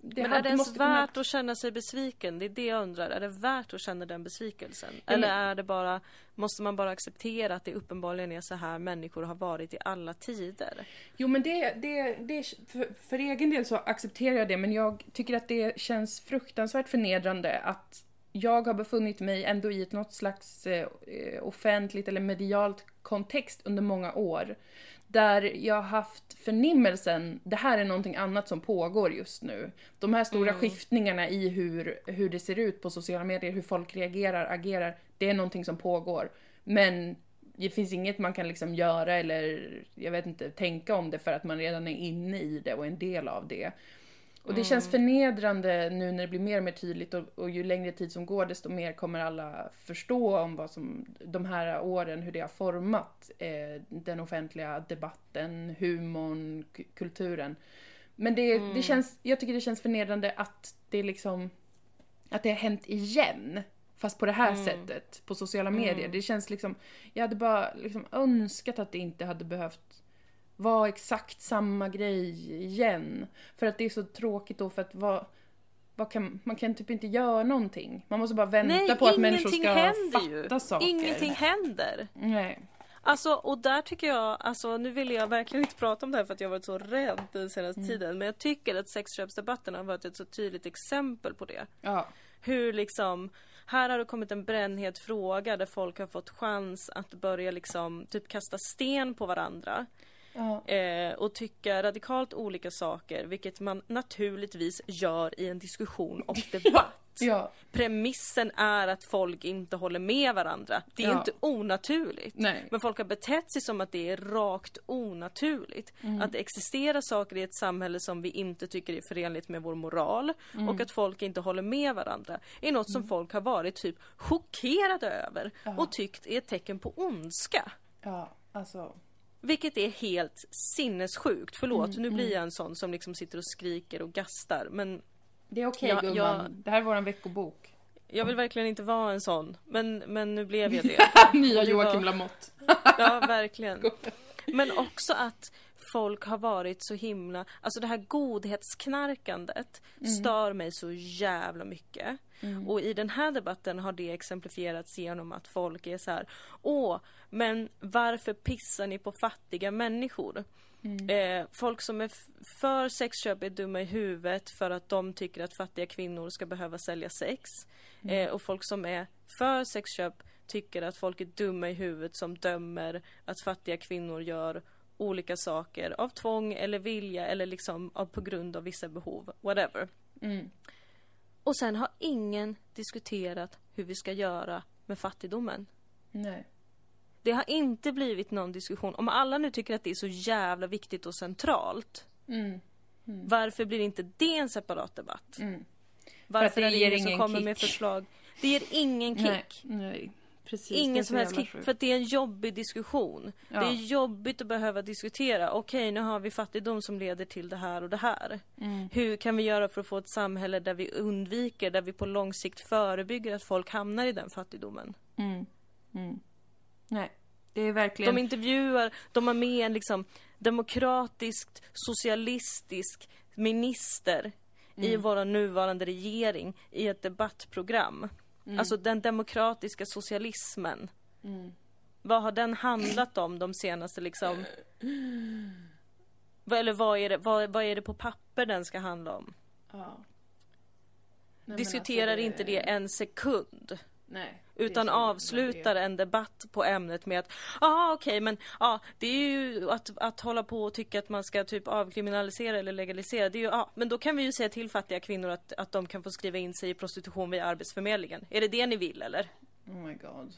det Men är det ens måste kunna- värt att känna sig besviken? Det är det jag undrar. Är det värt att känna den besvikelsen? Men- Eller är det bara, måste man bara acceptera att det uppenbarligen är så här människor har varit i alla tider? Jo men det, det, det för, för egen del så accepterar jag det men jag tycker att det känns fruktansvärt förnedrande att jag har befunnit mig ändå i ett något slags eh, offentligt eller medialt kontext under många år. Där jag har haft förnimmelsen, det här är någonting annat som pågår just nu. De här stora skiftningarna i hur, hur det ser ut på sociala medier, hur folk reagerar, agerar, det är någonting som pågår. Men det finns inget man kan liksom göra eller, jag vet inte, tänka om det för att man redan är inne i det och en del av det. Och det känns förnedrande nu när det blir mer och mer tydligt och, och ju längre tid som går desto mer kommer alla förstå om vad som, de här åren, hur det har format eh, den offentliga debatten, humorn, kulturen. Men det, det känns, jag tycker det känns förnedrande att det liksom, att det har hänt igen. Fast på det här sättet, på sociala medier. Det känns liksom, jag hade bara liksom önskat att det inte hade behövt vara exakt samma grej igen. För att det är så tråkigt då för att vad, vad kan, man kan typ inte göra någonting. Man måste bara vänta Nej, på att människor ska fatta ju. saker. Ingenting händer. Nej. Alltså, och där tycker jag, alltså nu vill jag verkligen inte prata om det här för att jag har varit så rädd den senaste tiden. Men jag tycker att sexköpsdebatten har varit ett så tydligt exempel på det. Ja. Hur liksom, här har det kommit en brännhet fråga där folk har fått chans att börja liksom typ kasta sten på varandra. Ja. Eh, och tycka radikalt olika saker, vilket man naturligtvis gör i en diskussion och debatt. Ja. Premissen är att folk inte håller med varandra. Det är Ja. inte onaturligt. Nej. Men folk har betett sig som att det är rakt onaturligt. Att det existerar saker i ett samhälle som vi inte tycker är förenligt med vår moral och att folk inte håller med varandra är något som folk har varit typ chockerade över och tyckt är ett tecken på ondska. Ja, alltså. Vilket är helt sinnessjukt. Förlåt, nu blir jag en sån som liksom sitter och skriker och gastar. Men Det är okej Ja, gumman. Det här är våran veckobok. jag vill verkligen inte vara en sån. Men, men nu blev jag det. Nya Joakim Lamotte. Ja, verkligen. Men också att folk har varit så himla, alltså det här godhetsknarkandet stör mig så jävla mycket. Och i den här debatten har det exemplifierats genom att folk är så här, åh, men varför pissar ni på fattiga människor? Eh, folk som är för sexköp är dumma i huvudet för att de tycker att fattiga kvinnor ska behöva sälja sex. Eh, och folk som är för sexköp tycker att folk är dumma i huvudet som dömer att fattiga kvinnor gör olika saker av tvång eller vilja eller liksom av, på grund av vissa behov, whatever. Mm. Och sen har ingen diskuterat hur vi ska göra med fattigdomen. Nej. Det har inte blivit någon diskussion. Om alla nu tycker att det är så jävla viktigt och centralt, Mm. varför blir inte det en separat debatt? Mm. Varför det är det ingen som kommer kick. med förslag? Det ger ingen kick. Nej. Nej. Precis. Ingen som helst kick, för att det är en jobbig diskussion. Ja. Det är jobbigt att behöva diskutera. Okej, nu har vi fattigdom som leder till det här och det här. Mm. Hur kan vi göra för att få ett samhälle där vi undviker, där vi på lång sikt förebygger att folk hamnar i den fattigdomen? Mm. Mm. Nej. Det är verkligen... De intervjuar, de har med en liksom demokratiskt socialistisk minister i Mm. vår nuvarande regering i ett debattprogram. Alltså den demokratiska socialismen. Mm. Vad har den handlat om de senaste liksom... Eller vad är, det, vad, vad är det på papper den ska handla om? Ja. Nej, men Diskuterar alltså, inte det en sekund. Nej. är Utan avslutar en debatt på ämnet med att ja ah, okej men ja det är ju att, att hålla på och tycka att man ska typ avkriminalisera eller legalisera det är ju ja men då kan vi ju säga till fattiga kvinnor att, att de kan få skriva in sig i prostitution via Arbetsförmedlingen. Är det det ni vill eller? Oh my god.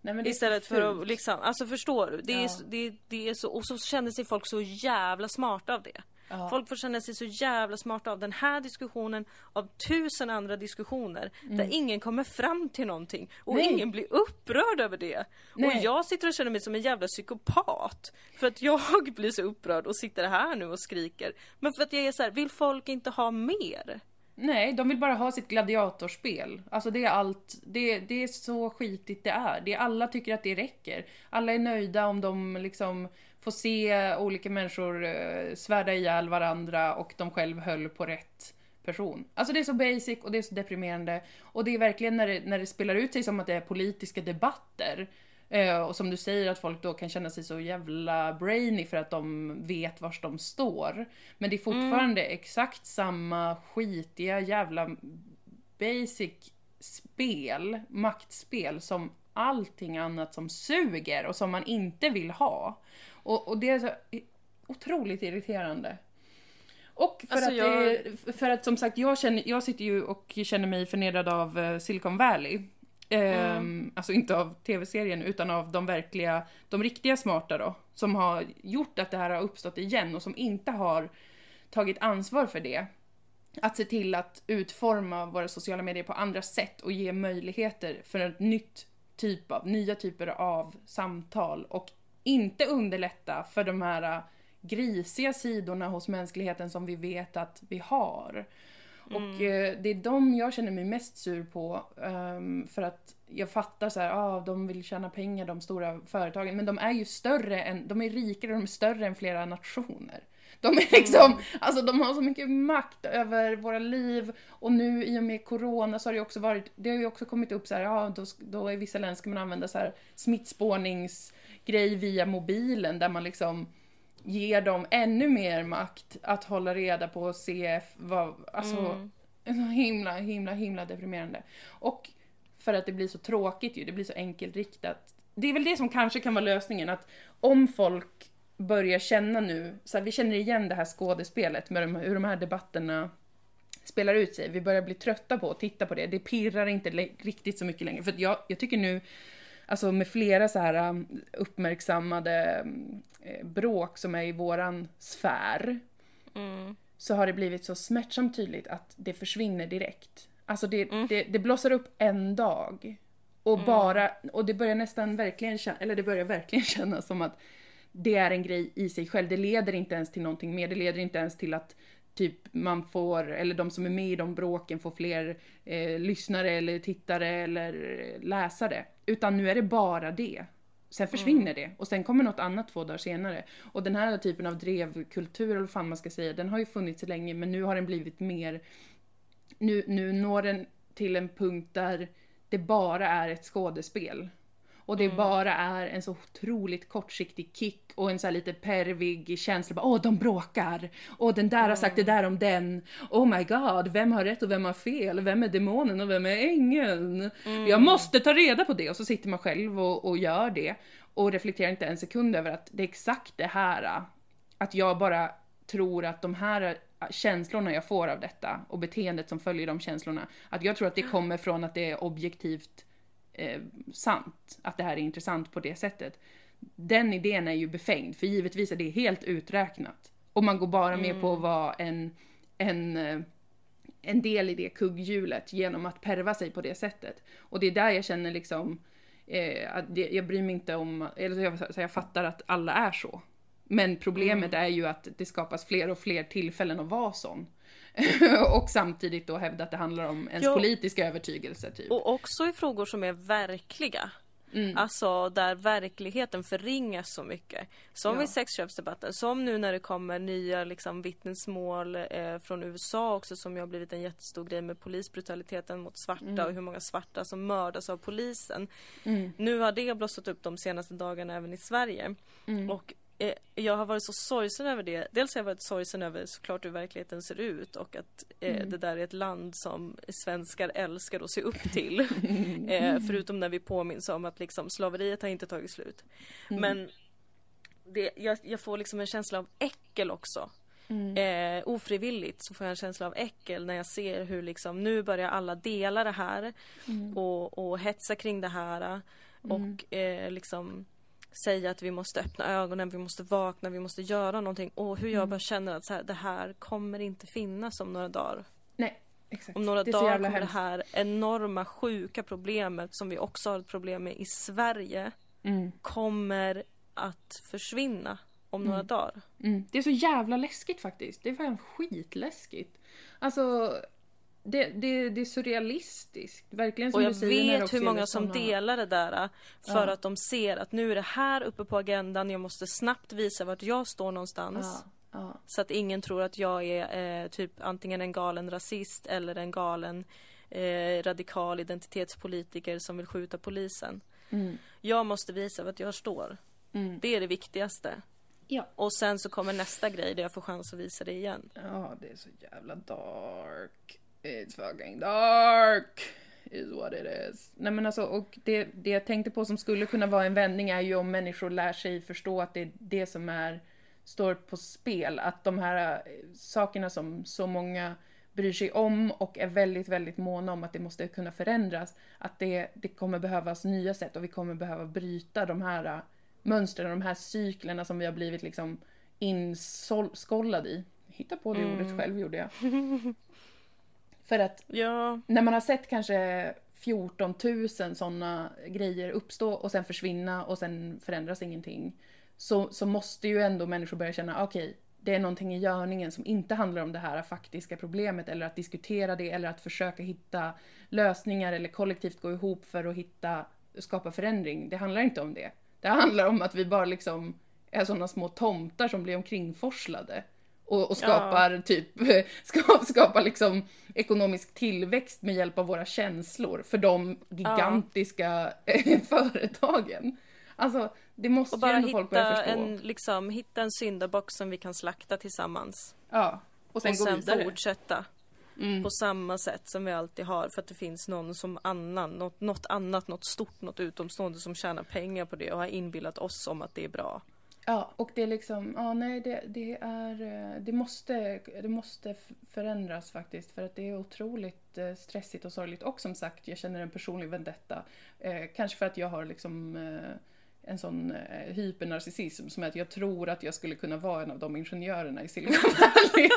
Nej, är Istället för att liksom, alltså förstår du? Det är, Ja. så- det, det är så, och så känner sig folk så jävla smarta av det. Ja. Folk får känna sig så jävla smarta av den här diskussionen, av tusen andra diskussioner där ingen kommer fram till någonting och Mm. Nej. ingen blir upprörd över det. Nej. Och jag sitter och känner mig som en jävla psykopat för att jag blir så upprörd och sitter här nu och skriker. Men för att jag är så här, vill folk inte ha mer? Nej, de vill bara ha sitt gladiatorspel. Alltså det är allt, det, det är så skitigt det är. det. Alla tycker att det räcker. Alla är nöjda om de liksom får se olika människor eh, svärda ihjäl varandra och de själv höll på rätt person. Alltså det är så basic och det är så deprimerande. Och det är verkligen när det, när det spelar ut sig som att det är politiska debatter. Eh, och som du säger att folk då kan känna sig så jävla brainy för att de vet vars de står. Men det är fortfarande exakt samma skitiga jävla basic spel, maktspel som allting annat som suger och som man inte vill ha. Och, och det är så otroligt irriterande. Och för, Alltså, att jag- det, för att som sagt, jag, känner, jag sitter ju och känner mig förnedrad av eh, Silicon Valley. Ehm, Alltså inte av tv-serien utan av de verkliga, de riktiga smarta då. Som har gjort att det här har uppstått igen och som inte har tagit ansvar för det. Att se till att utforma våra sociala medier på andra sätt och ge möjligheter för ett nytt typ av, nya typer av samtal och inte underlätta för de här äh, grisiga sidorna hos mänskligheten som vi vet att vi har. Och eh, det är de jag känner mig mest sur på ehm, för att jag fattar så här, ah, de vill tjäna pengar de stora företagen, men de är ju större än, de är rikare, de är större än flera nationer. De är liksom, alltså de har så mycket makt över våra liv och nu i och med corona så har det också varit, det har ju också kommit upp så här, ja då, då i vissa länder ska man använda så här smittspårningsgrej via mobilen där man liksom ger dem ännu mer makt att hålla reda på CF, vad, alltså så himla, himla, himla deprimerande. Och för att det blir så tråkigt ju, det blir så enkelriktat. Det är väl det som kanske kan vara lösningen, att om folk börjar känna nu, så här, vi känner igen det här skådespelet med de, hur de här debatterna spelar ut sig. Vi börjar bli trötta på att titta på det. Det pirrar inte riktigt så mycket längre. För jag, jag tycker nu, alltså med flera så här um, uppmärksammade um, eh, bråk som är i våran sfär, Mm. så har det blivit så smärtsamt tydligt att det försvinner direkt. Alltså det, Mm. det, det blossar upp en dag. Och bara, och det börjar nästan verkligen kännas, eller det börjar verkligen kännas som att det är en grej i sig själv. Det leder inte ens till någonting mer. Det leder inte ens till att typ man får, eller de som är med i de bråken får fler eh, lyssnare eller tittare eller läsare. Utan nu är det bara det. Sen försvinner det och sen kommer något annat två dagar senare. Och den här typen av drevkultur, eller vad fan man ska säga, den har ju funnits länge men nu har den blivit mer... Nu, nu når den till en punkt där det bara är ett skådespel. Och det bara är en så otroligt kortsiktig kick och en så lite pervig känsla. Bara, Åh, de bråkar! Och den där har sagt det där om den. Oh my god, vem har rätt och vem har fel? Vem är demonen och vem är ängeln? Jag måste ta reda på det! Och så sitter man själv och, och gör det. Och reflekterar inte en sekund över att det är exakt det här. Att jag bara tror att de här känslorna jag får av detta och beteendet som följer de känslorna, att jag tror att det kommer från att det är objektivt eh, sant, att det här är intressant på det sättet. Den idén är ju befängd, för givetvis är det helt uträknat. Och man går bara med på att vara en, en, eh, en del i det kugghjulet genom att perva sig på det sättet. Och det är där jag känner liksom, eh, att det, jag bryr mig inte om, eller jag, jag fattar att alla är så. Men problemet är ju att det skapas fler och fler tillfällen att vara sån. och samtidigt då hävda att det handlar om ens Jo. politiska övertygelse typ. Och också i frågor som är verkliga. Mm. Alltså där verkligheten förringas så mycket. Som Ja. i sexköpsdebatten, som nu när det kommer nya liksom, vittnesmål eh, från USA också som ju har blivit en jättestor grej med polisbrutaliteten mot svarta och hur många svarta som mördas av polisen. Mm. Nu har det blossat upp de senaste dagarna även i Sverige. Mm. Och eh, jag har varit så sorgsen över det. Dels har jag varit sorgsen över såklart hur verkligheten ser ut och att eh, Mm. det där är ett land som svenskar älskar att se upp till. eh, förutom när vi påminns om att liksom slaveriet har inte tagit slut. Mm. Men det, jag, jag får liksom en känsla av äckel också. Mm. Eh, ofrivilligt så får jag en känsla av äckel när jag ser hur liksom nu börjar alla dela det här Mm. och, och hetsa kring det här och eh, liksom säga att vi måste öppna ögonen, vi måste vakna, vi måste göra någonting och hur Mm. jag bara känner att så här, det här kommer inte finnas om några dagar. Nej, exakt. Om några det dagar kommer det hemskt. här enorma sjuka problemet som vi också har ett problem med i Sverige Mm. kommer att försvinna om några dagar. Mm. Det är så jävla läskigt faktiskt. Det är fan skitläskigt. Alltså, det, det, det är surrealistiskt. Verkligen som Och jag du säger. vet hur många som såna- delar det där för Ja. att de ser att nu är det här uppe på agendan, jag måste snabbt visa vart jag står någonstans. Ja, ja. Så att ingen tror att jag är eh, typ antingen en galen rasist eller en galen eh, radikal identitetspolitiker som vill skjuta polisen. Mm. Jag måste visa vart jag står. Mm. Det är det viktigaste. Ja. Och sen så kommer nästa grej där jag får chans att visa det igen. Ja, det är så jävla dark. It's fucking dark. Is what it is. Nej men alltså, och det, det jag tänkte på som skulle kunna vara en vändning är ju om människor lär sig förstå att det är det som är, står på spel. Att de här eh, sakerna som så många bryr sig om och är väldigt, väldigt måna om att det måste kunna förändras. Att det, det kommer behövas nya sätt och vi kommer behöva bryta de här eh, mönstren, de här cyklerna som vi har blivit liksom inskollade i. Hitta på det ordet själv gjorde jag. För att Ja, när man har sett kanske 14 000 sådana grejer uppstå och sen försvinna och sen förändras ingenting. Så, så måste ju ändå människor börja känna, okej, det är någonting i görningen som inte handlar om det här faktiska problemet eller att diskutera det eller att försöka hitta lösningar eller kollektivt gå ihop för att hitta, skapa förändring. Det handlar inte om det. Det handlar om att vi bara liksom är sådana små tomtar som blir omkringforslade. Och, och skapar typ, skapar, skapar liksom ekonomisk tillväxt med hjälp av våra känslor för de gigantiska eh, företagen. Alltså, det måste och ju bara ändå folk börja förstå. en, liksom, hitta en syndabock som vi kan slakta tillsammans. Ja, och sen och sen vidare. fortsätta. Mm. På samma sätt som vi alltid har för att det finns någon som annan, något, något annat, något stort, något utomstående som tjänar pengar på det och har inbillat oss om att det är bra. Ja, och det är liksom, ja nej det, det är, eh, det måste, det måste förändras faktiskt för att det är otroligt eh, stressigt och sorgligt och som sagt jag känner en personlig vendetta. Eh, kanske för att jag har liksom eh, en sån eh, hypernarcissism som är att jag tror att jag skulle kunna vara en av de ingenjörerna i Silicon Valley.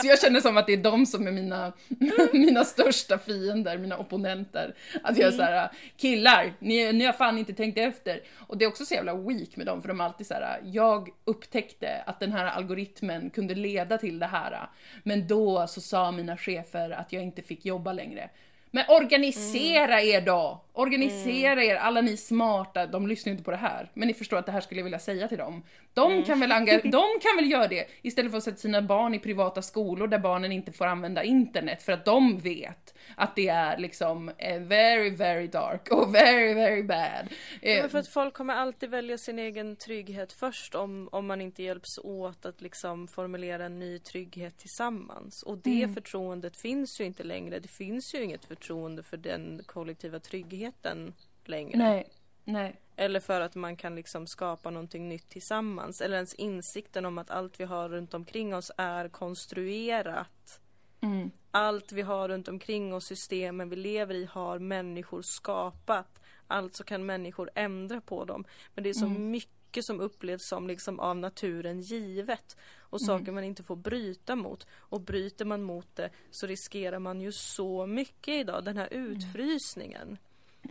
Så jag känner som att det är de som är mina, mina största fiender, mina opponenter. Att jag är såhär, killar, ni, ni har fan inte tänkt efter. Och det är också så jävla weak med dem, för de är alltid såhär, jag upptäckte att den här algoritmen kunde leda till det här. Men då så sa mina chefer att jag inte fick jobba längre. Men organisera er då! Organisera er, alla ni smarta, de lyssnar ju inte på det här. Men ni förstår att det här skulle jag vilja säga till dem. De, kan, väl de kan väl göra det istället för att sätta sina barn i privata skolor där barnen inte får använda internet för att de vet att det är liksom eh, very, very dark och very, very bad. Eh, Men för att folk kommer alltid välja sin egen trygghet först om, om man inte hjälps åt att liksom formulera en ny trygghet tillsammans. Och det Mm. förtroendet finns ju inte längre. Det finns ju inget förtroende för den kollektiva tryggheten längre. nej, nej. Eller för att man kan liksom skapa någonting nytt tillsammans. Eller ens insikten om att allt vi har runt omkring oss är konstruerat. Mm. Allt vi har runt omkring oss, systemen vi lever i, har människor skapat. Alltså kan människor ändra på dem. Men det är så Mm. mycket som upplevs som liksom av naturen givet. Och Mm. saker man inte får bryta mot. Och bryter man mot det så riskerar man ju så mycket idag. Den här utfrysningen.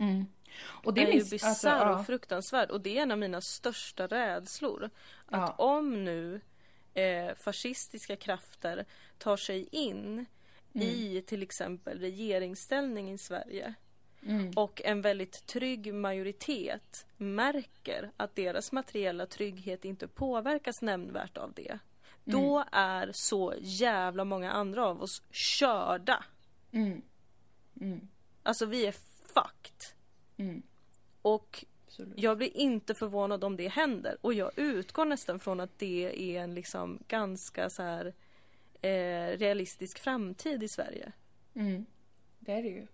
Mm. Och Det är ju minns- bisarr alltså, ja. och fruktansvärd. Och det är en av mina största rädslor. Att Ja. om nu eh, fascistiska krafter tar sig in Mm. i till exempel regeringsställning i Sverige Mm. och en väldigt trygg majoritet märker att deras materiella trygghet inte påverkas nämnvärt av det. Då är så jävla många andra av oss körda. Mm. Mm. Alltså vi är fucked. Mm. Och Absolut. jag blir inte förvånad om det händer. Och jag utgår nästan från att det är en liksom ganska så här eh, realistisk framtid i Sverige. Mm. Det är det ju.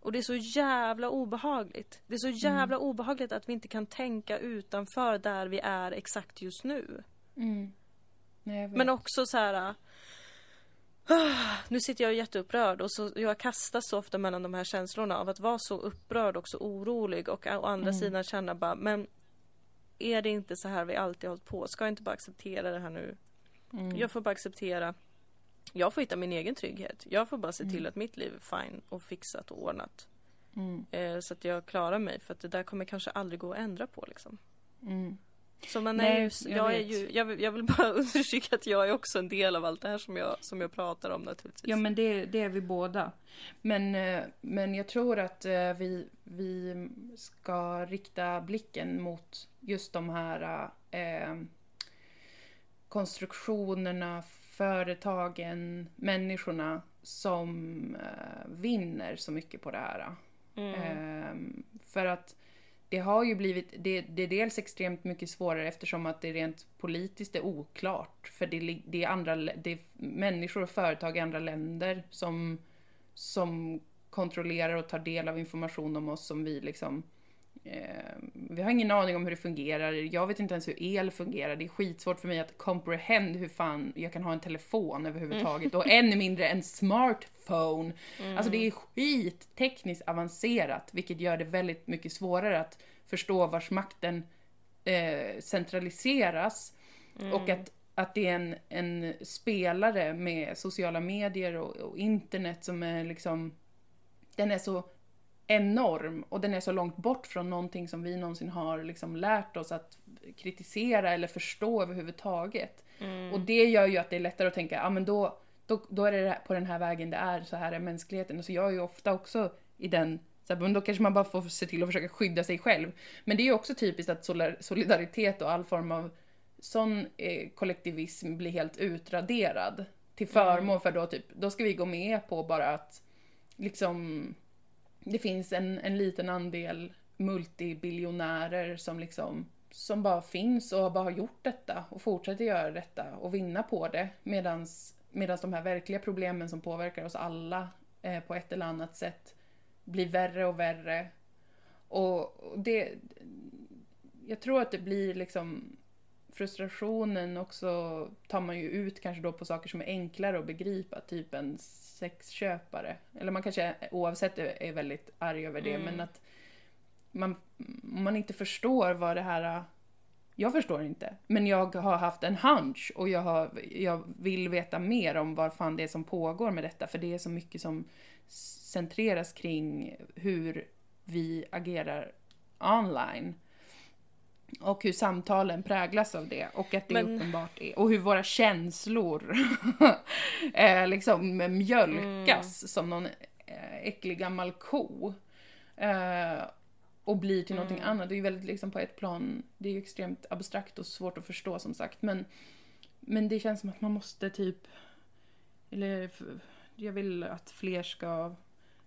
Och det är så jävla obehagligt. Det är så jävla obehagligt att vi inte kan tänka utanför där vi är exakt just nu. Mm. Nej. Men också så här. ah, Nu sitter jag jätteupprörd och så, jag kastas så ofta mellan de här känslorna av att vara så upprörd och så orolig och å andra sidan känna bara men är det inte så här vi alltid hållit på? Ska jag inte bara acceptera det här nu? Mm. Jag får bara acceptera Jag får hitta min egen trygghet. Jag får bara se till att mitt liv är fine och fixat och ordnat. Mm. Eh, så att jag klarar mig för att det där kommer kanske aldrig gå att ändra på liksom. Mm. Så man Nej, är ju, jag jag, är ju jag, vill, jag vill bara understryka att jag är också en del av allt det här som jag, som jag pratar om naturligtvis. Ja men det, det är vi båda. Men, eh, men jag tror att eh, vi, vi ska rikta blicken mot just de här eh, konstruktionerna, företagen, människorna som eh, vinner så mycket på det här. Mm. Ehm, för att det har ju blivit, det, det är dels extremt mycket svårare eftersom att det rent politiskt är oklart. För det, det är andra, det är människor och företag i andra länder som, som kontrollerar och tar del av information om oss som vi liksom vi har ingen aning om hur det fungerar. Jag vet inte ens hur el fungerar. Det är skitsvårt för mig att comprehend hur fan jag kan ha en telefon överhuvudtaget. Och ännu mindre en smartphone. Alltså det är skit tekniskt avancerat, vilket gör det väldigt mycket svårare att förstå vars makten eh, centraliseras. Och att, att det är en, en spelare med sociala medier och, och internet som är liksom, den är så enorm och den är så långt bort från någonting som vi någonsin har liksom lärt oss att kritisera eller förstå överhuvudtaget. Och det gör ju att det är lättare att tänka, ja men då, då, då är det på den här vägen det är, så här är mänskligheten. Och så jag är ju ofta också i den, så här, men då kanske man bara får se till att försöka skydda sig själv. Men det är ju också typiskt att solidaritet och all form av sån eh, kollektivism blir helt utraderad. Till förmån för då typ, då ska vi gå med på bara att liksom det finns en, en liten andel multibiljonärer som liksom som bara finns och bara har gjort detta och fortsätter göra detta och vinna på det medan medans de här verkliga problemen som påverkar oss alla eh, på ett eller annat sätt blir värre och värre. Och det... Jag tror att det blir liksom frustrationen också tar man ju ut kanske då på saker som är enklare att begripa, typ ens sexköpare. Eller man kanske oavsett är väldigt arg över det, men att man, man inte förstår vad det här... Jag förstår inte, men jag har haft en hunch och jag, har, jag vill veta mer om vad fan det är som pågår med detta, för det är så mycket som centreras kring hur vi agerar online. Och hur samtalen präglas av det och att det Men- uppenbart är. Och hur våra känslor eh, liksom mjölkas som någon eh, äcklig gammal ko. Eh, och blir till någonting Mm. annat. Det är ju väldigt liksom på ett plan, det är ju extremt abstrakt och svårt att förstå som sagt. Men, men det känns som att man måste typ, eller jag vill att fler ska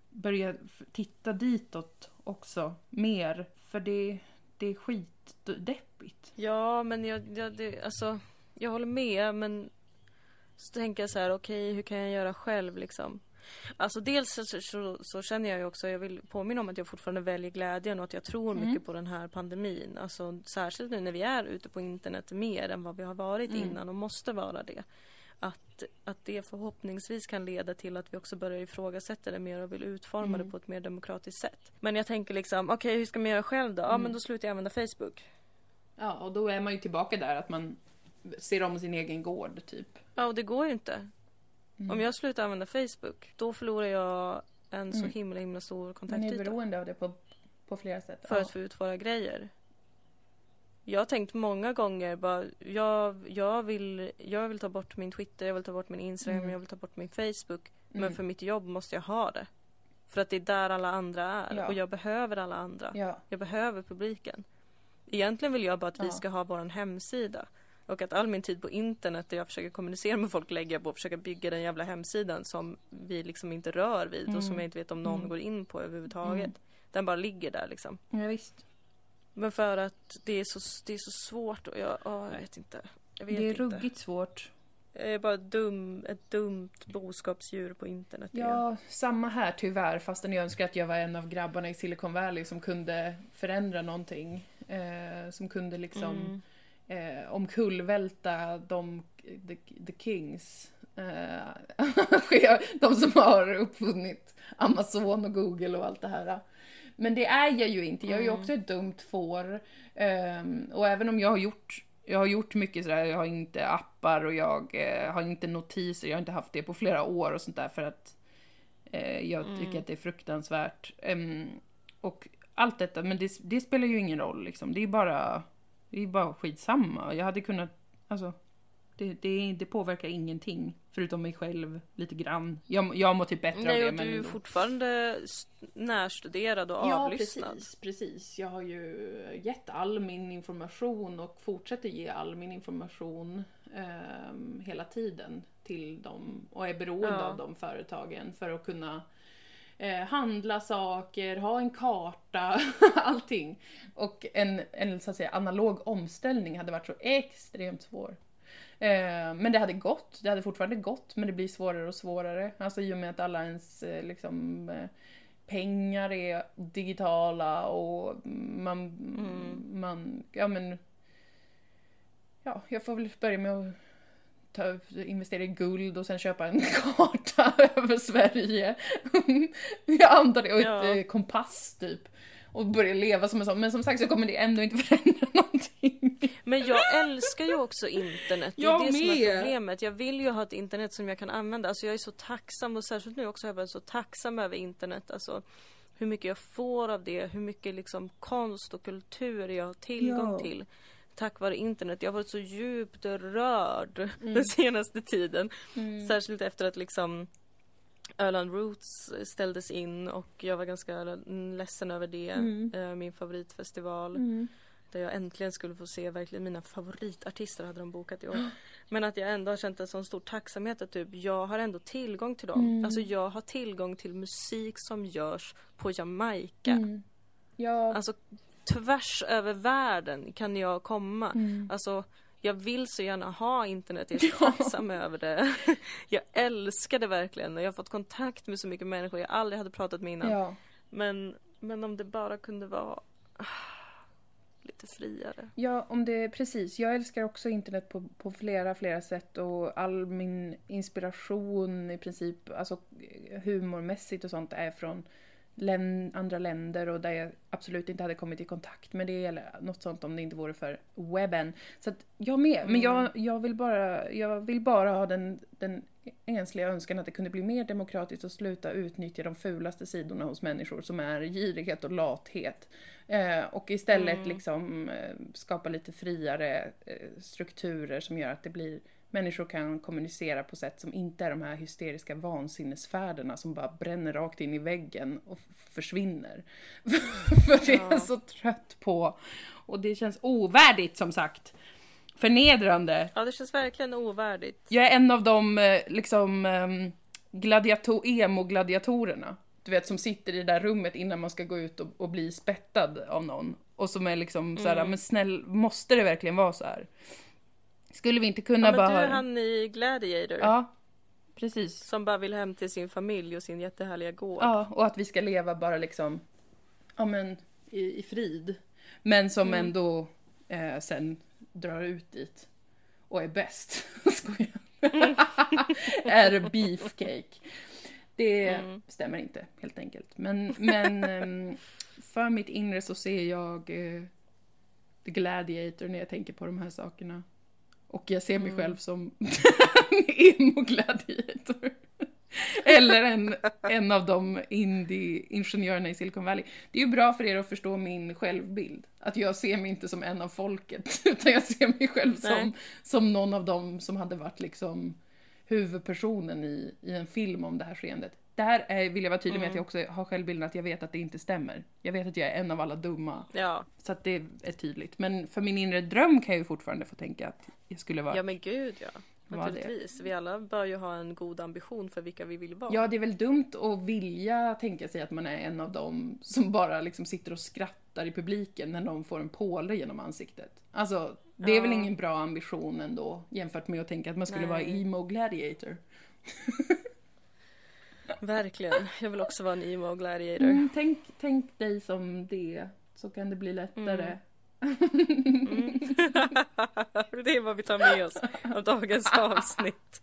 börja titta ditåt också mer. För det, det är skitdeppigt. Ja, men jag, jag, det, alltså, jag håller med, men så tänker jag så här, okej, hur kan jag göra själv liksom? Alltså dels så, så, så känner jag ju också, jag vill påminna om att jag fortfarande väljer glädjen och att jag tror Mm. mycket på den här pandemin. Alltså särskilt nu när vi är ute på internet mer än vad vi har varit Mm. innan och måste vara det. Att, att det förhoppningsvis kan leda till att vi också börjar ifrågasätta det mer och vill utforma Mm. det på ett mer demokratiskt sätt. Men jag tänker liksom, okej hur ska man göra själv då? Ja Mm. men då slutar jag använda Facebook. Ja, och då är man ju tillbaka där att man ser om sin egen gård typ. Ja, och det går ju inte. Mm. Om jag slutar använda Facebook, då förlorar jag en så Mm. himla himla stor Man är kontaktyta. beroende av det på, på flera sätt. För ja. att få ut våra grejer. Jag har tänkt många gånger bara, jag, jag, vill, jag vill ta bort min Twitter, jag vill ta bort min Instagram, Mm. jag vill ta bort min Facebook. Mm. Men för mitt jobb måste jag ha det. För att det är där alla andra är. Ja. Och jag behöver alla andra. Ja, Jag behöver publiken. Egentligen vill jag bara att vi Ja. ska ha vår hemsida. Och att all min tid på internet där jag försöker kommunicera med folk lägger jag på att försöka bygga den jävla hemsidan som vi liksom inte rör vid och som Mm. jag inte vet om någon Mm. går in på överhuvudtaget. Mm. Den bara ligger där liksom. ja visst. Men för att det är så, det är så svårt och jag, åh, jag vet inte. Jag vet Det är inte. ruggigt svårt. Jag är bara dum, ett dumt boskapsdjur på internet. Ja, samma här tyvärr. Fastän jag önskar att jag var en av grabbarna i Silicon Valley som kunde förändra någonting. Eh, som kunde liksom Mm. eh, omkullvälta de, the, the kings. Eh, de som har uppfunnit Amazon och Google och allt det här. Men det är jag ju inte. Jag är ju Mm. också ett dumt får. Ehm, och även om jag har gjort jag har gjort mycket sådär, jag har inte appar och jag eh, har inte notiser, jag har inte haft det på flera år och sånt där för att eh, jag Mm. tycker att det är fruktansvärt. Ehm, och allt detta, men det, det spelar ju ingen roll liksom. Det är bara, det är bara skitsamma. Jag hade kunnat, alltså, det, det, det påverkar ingenting. Förutom mig själv lite grann. Jag, jag mår typ bättre av Nej, det. och men du är fortfarande närstuderad och Ja, avlyssnad. precis, precis. Jag har ju gett all min information och fortsätter ge all min information ehm, hela tiden till dem och är beroende Ja. av de företagen för att kunna eh, handla saker, ha en karta, allting. Och en, en så att säga analog omställning hade varit så extremt svår. Eh, men det hade gått, det hade fortfarande gått, men det blir svårare och svårare. Alltså i och med att alla ens eh, liksom eh, pengar är digitala och man, Mm. man, ja men Ja, jag får väl börja med att ta, investera i guld och sen köpa en karta över Sverige. jag antar det, och ett Ja. kompass typ. Och börja leva som en sån, men som sagt så kommer det ändå inte förändra någonting. Men jag älskar ju också internet. Det är Jag det som är med. problemet. Jag vill ju ha ett internet som jag kan använda. Alltså jag är så tacksam och särskilt nu också har jag varit så tacksam över internet. Alltså hur mycket jag får av det, hur mycket liksom konst och kultur jag har tillgång Ja. till. Tack vare internet. Jag har varit så djupt rörd Mm. den senaste tiden. Särskilt efter att liksom Öland Roots ställdes in och jag var ganska ledsen över det. Mm. Eh, Min favoritfestival. Där jag äntligen skulle få se verkligen mina favoritartister hade de bokat i år. Men att jag ändå har känt en sån stor tacksamhet att typ jag har ändå tillgång till dem. Mm. Alltså jag har tillgång till musik som görs på Jamaica. Mm. Ja. Alltså tvärs över världen kan jag komma. Mm. Alltså jag vill så gärna ha internet, jag är så tacksam över det. Jag älskar det verkligen och jag har fått kontakt med så mycket människor jag aldrig hade pratat med innan. ja. Men, men om det bara kunde vara lite friare. Ja, om det precis. Jag älskar också internet på, på flera, flera sätt och all min inspiration i princip, alltså humormässigt och sånt är från län, andra länder och där jag absolut inte hade kommit i kontakt med det eller något sånt om det inte vore för webben. Så att jag med, men jag, jag, vill bara, jag vill bara ha den, den ensliga önskan att det kunde bli mer demokratiskt och sluta utnyttja de fulaste sidorna hos människor som är girighet och lathet. Eh, och istället Mm. liksom eh, skapa lite friare eh, strukturer som gör att det blir människor kan kommunicera på sätt som inte är de här hysteriska vansinnesfärderna som bara bränner rakt in i väggen och försvinner. För det är jag så trött på. Och det känns ovärdigt som sagt. Förnedrande. Ja, det känns verkligen ovärdigt. Jag är en av de eh, liksom ehm, gladiator, emo-gladiatorerna. Du vet som sitter i det där rummet innan man ska gå ut och, och bli spettad av någon. Och som är liksom såhär, Mm. men snäll, måste det verkligen vara så här? Skulle vi inte kunna Ja, men bara... du är han i Gladiator. Ja, precis. Som bara vill hem till sin familj och sin jättehärliga gård. Ja, och att vi ska leva bara liksom, ja men i, i frid. Men som Mm. ändå eh, sen drar ut dit och är bäst. Skojar. är beefcake. Det Mm. stämmer inte helt enkelt. Men, men ehm, för mitt inre så ser jag eh, The Gladiator när jag tänker på de här sakerna. Och jag ser mig Mm. själv som emo-gladiator. Eller en, en av de indie-ingenjörerna i Silicon Valley. Det är ju bra för er att förstå min självbild. Att jag ser mig inte som en av folket, utan jag ser mig själv som, Nej. som någon av dem som hade varit liksom huvudpersonen i, i en film om det här skeendet. Där är, vill jag vara tydlig med att jag också har självbilden att jag vet att det inte stämmer. Jag vet att jag är en av alla dumma. Ja. Så att det är tydligt. Men för min inre dröm kan jag ju fortfarande få tänka att jag skulle vara... ja, men gud ja. Var det? Naturligtvis. Vi alla bör ju ha en god ambition för vilka vi vill vara. Ja, det är väl dumt att vilja tänka sig att man är en av dem som bara liksom sitter och skrattar i publiken när någon får en påle genom ansiktet. Alltså, det är Ja. väl ingen bra ambition ändå jämfört med att tänka att man skulle Nej. vara emo gladiator. Verkligen. Jag vill också vara en emo gladiator. Mm, tänk, tänk dig som det, så kan det bli lättare. Mm. det är vad vi tar med oss av dagens avsnitt.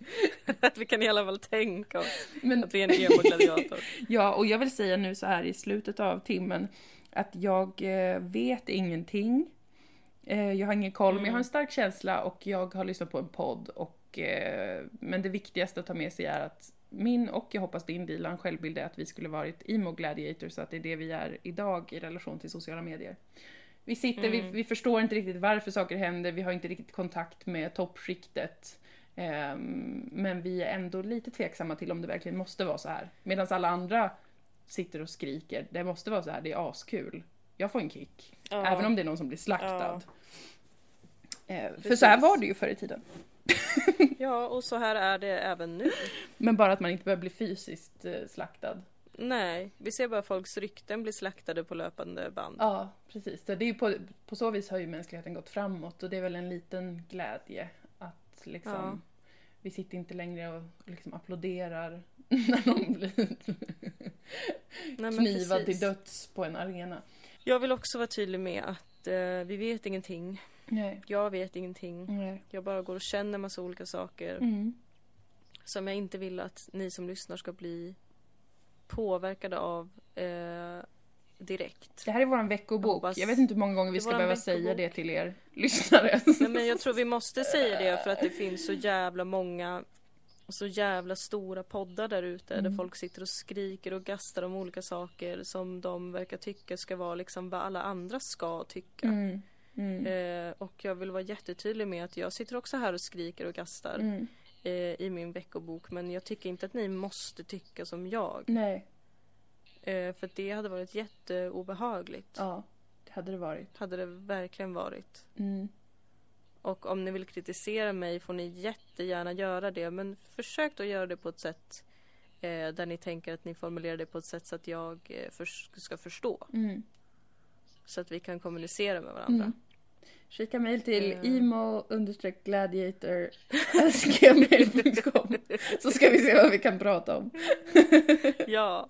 Att vi kan i alla fall tänka oss Men att vi är en emo gladiator. Ja, och jag vill säga nu så här i slutet av timmen att jag eh, vet ingenting. Eh, jag har ingen koll, men jag har en stark känsla och jag har lyssnat på en podd. Och, eh, men det viktigaste att ta med sig är att min och jag hoppas din Dilan självbild är att vi skulle varit emo gladiator så att det är det vi är idag i relation till sociala medier. Vi sitter, vi, vi förstår inte riktigt varför saker händer, vi har inte riktigt kontakt med toppskiktet. Ehm, men vi är ändå lite tveksamma till om det verkligen måste vara så här. Medan alla andra sitter och skriker, det måste vara så här, det är askul. Jag får en kick. Ja. Även om det är någon som blir slaktad. Ja. Eh, för så här var det ju förr i tiden. Ja, och så här är det även nu. Men bara att man inte behöver bli fysiskt eh, slaktad. Nej, vi ser bara folks rykten bli slaktade på löpande band. Ja, precis. Det är på, på så vis har ju mänskligheten gått framåt och det är väl en liten glädje att liksom Ja. vi sitter inte längre och liksom applåderar när någon blir Nej, knivad till döds på en arena. Jag vill också vara tydlig med att eh, vi vet ingenting. Nej. Jag vet ingenting. Nej. Jag bara går och känner massa olika saker Mm. som jag inte vill att ni som lyssnar ska bli påverkade av eh, direkt. Det här är våran veckobok. Jag hoppas- Jag vet inte hur många gånger vi ska behöva veckobok. säga det till er lyssnare. Nej, men jag tror vi måste säga det för att det finns så jävla många så jävla stora poddar där ute där Mm. folk sitter och skriker och gastar om olika saker som de verkar tycka ska vara liksom vad alla andra ska tycka. Mm. Mm. Eh, och jag vill vara jättetydlig med att jag sitter också här och skriker och gastar Mm. Eh, i min veckobok men jag tycker inte att ni måste tycka som jag. Nej, Eh, för det hade varit jätteobehagligt. ja, det hade det varit. Hade det verkligen varit. Mm. Och om ni vill kritisera mig får ni jättegärna göra det. Men försök då göra det på ett sätt eh, där ni tänker att ni formulerar det på ett sätt så att jag eh, förs- ska förstå. Mm. Så att vi kan kommunicera med varandra. Mm. Skicka mejl till Eh. emo-gladiator gmail.com så ska vi se vad vi kan prata om. Ja.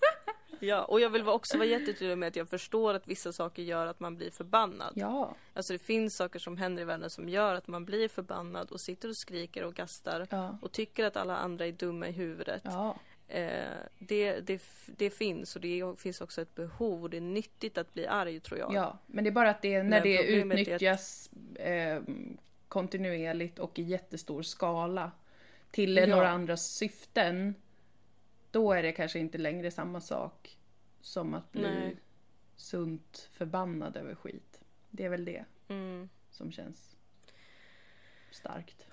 ja, och jag vill också vara jättetydlig med att jag förstår att vissa saker gör att man blir förbannad. Ja, Alltså det finns saker som händer i världen som gör att man blir förbannad och sitter och skriker och gastar ja, och tycker att alla andra är dumma i huvudet. ja. Eh, det, det, det finns och det finns också ett behov det är nyttigt att bli arg tror jag. Ja, men det är bara att det, när Men det är att- utnyttjas eh, kontinuerligt och i jättestor skala till Ja. några andras syften, då är det kanske inte längre samma sak som att bli Nej. sunt förbannad över skit. Det är väl det Mm. som känns starkt.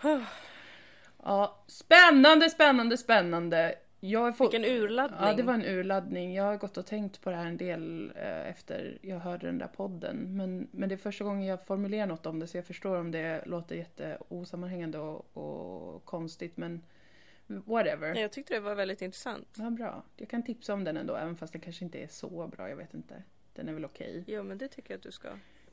Ja, spännande, spännande, spännande. Jag fått... Vilken urladdning. Ja, det var en urladdning. Jag har gått och tänkt på det här en del eh, efter jag hörde den där podden. Men, men det är första gången jag formulerar något om det så jag förstår om det låter jätte osammanhängande och, och konstigt men whatever. Ja, Jag tyckte det var väldigt intressant. Ja, bra. Jag kan tipsa om den ändå, även fast den kanske inte är så bra. Jag vet inte. Den är väl okej. Jo, men det tycker jag att du ska.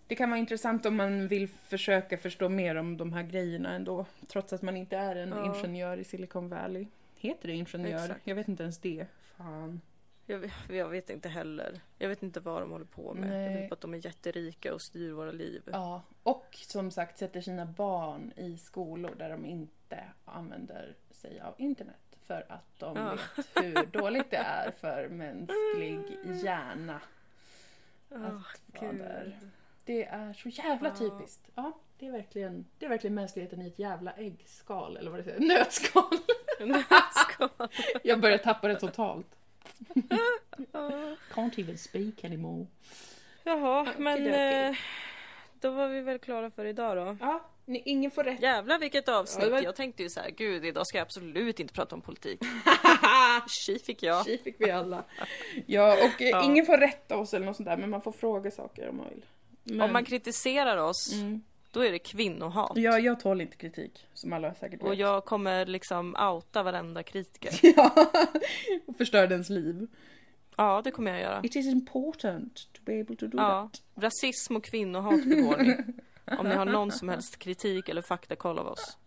Det kan vara intressant om man vill försöka förstå mer om de här grejerna ändå. Trots att man inte är en Ja. ingenjör i Silicon Valley. Heter det ingenjör? Exakt. Jag vet inte ens det. Fan. Jag, jag vet inte heller. Jag vet inte vad de håller på med. Jag Nej. vet bara att de är jätterika och styr våra liv. Ja, och som sagt sätter sina barn i skolor där de inte använder sig av internet. För att de Ja. vet hur dåligt det är för mänsklig hjärna Åh, att vara där. Det är så jävla Ja. typiskt. Ja, det är verkligen, det är verkligen mänskligheten i ett jävla äggskal, eller vad det säger, nötskal. Jag börjar tappa det totalt. Can't even speak anymore. Jaha, men eh, då var vi väl klara för idag då. Ja, ni, ingen får rätt. Jävlar vilket avsnitt! Ja, var- Jag tänkte ju så här, gud idag ska jag absolut inte prata om politik. Tji fick jag. Tji fick vi alla. Ja, och eh, Ja. ingen får rätta oss eller något sånt där, men man får fråga saker om man vill. Men, Om man kritiserar oss, mm. Då är det kvinnohat. ja, jag tål inte kritik, som alla säkert vet. Och jag kommer liksom outa varenda kritiker. Ja, och förstör dens liv. Ja, det kommer jag göra. It is important to be able to do Ja, that. rasism och kvinnohat begår ni. Om ni har någon som helst kritik eller faktakoll av oss.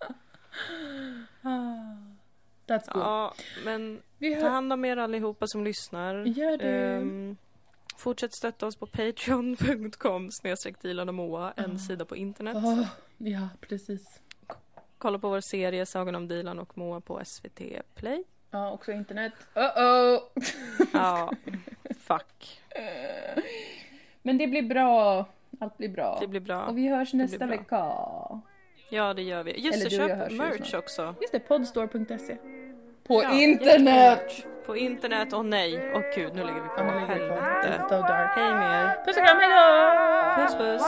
That's good. Ja, men vi ta hör... hand om er allihopa som lyssnar. Gör det. Ehm, fortsätt stötta oss på patreon.com snedstreck Dilan och Moa, en Ah. sida på internet. Åh, ja, precis. Kolla på vår serie Sagan om Dilan och Moa på SVT Play. Ja, också internet. Uh-oh! Ja, fuck. Men det blir bra. Allt blir bra. Det blir bra. Och vi hörs nästa vecka. Ja, det gör vi. Just Eller det, köp merch också. Just det, podstore.se. På Ja, internet! På internet. Åh nej. Åh gud, nu lägger vi på. Ja. Helvete. Hej med er. Puss och kram, hejdå! Puss puss.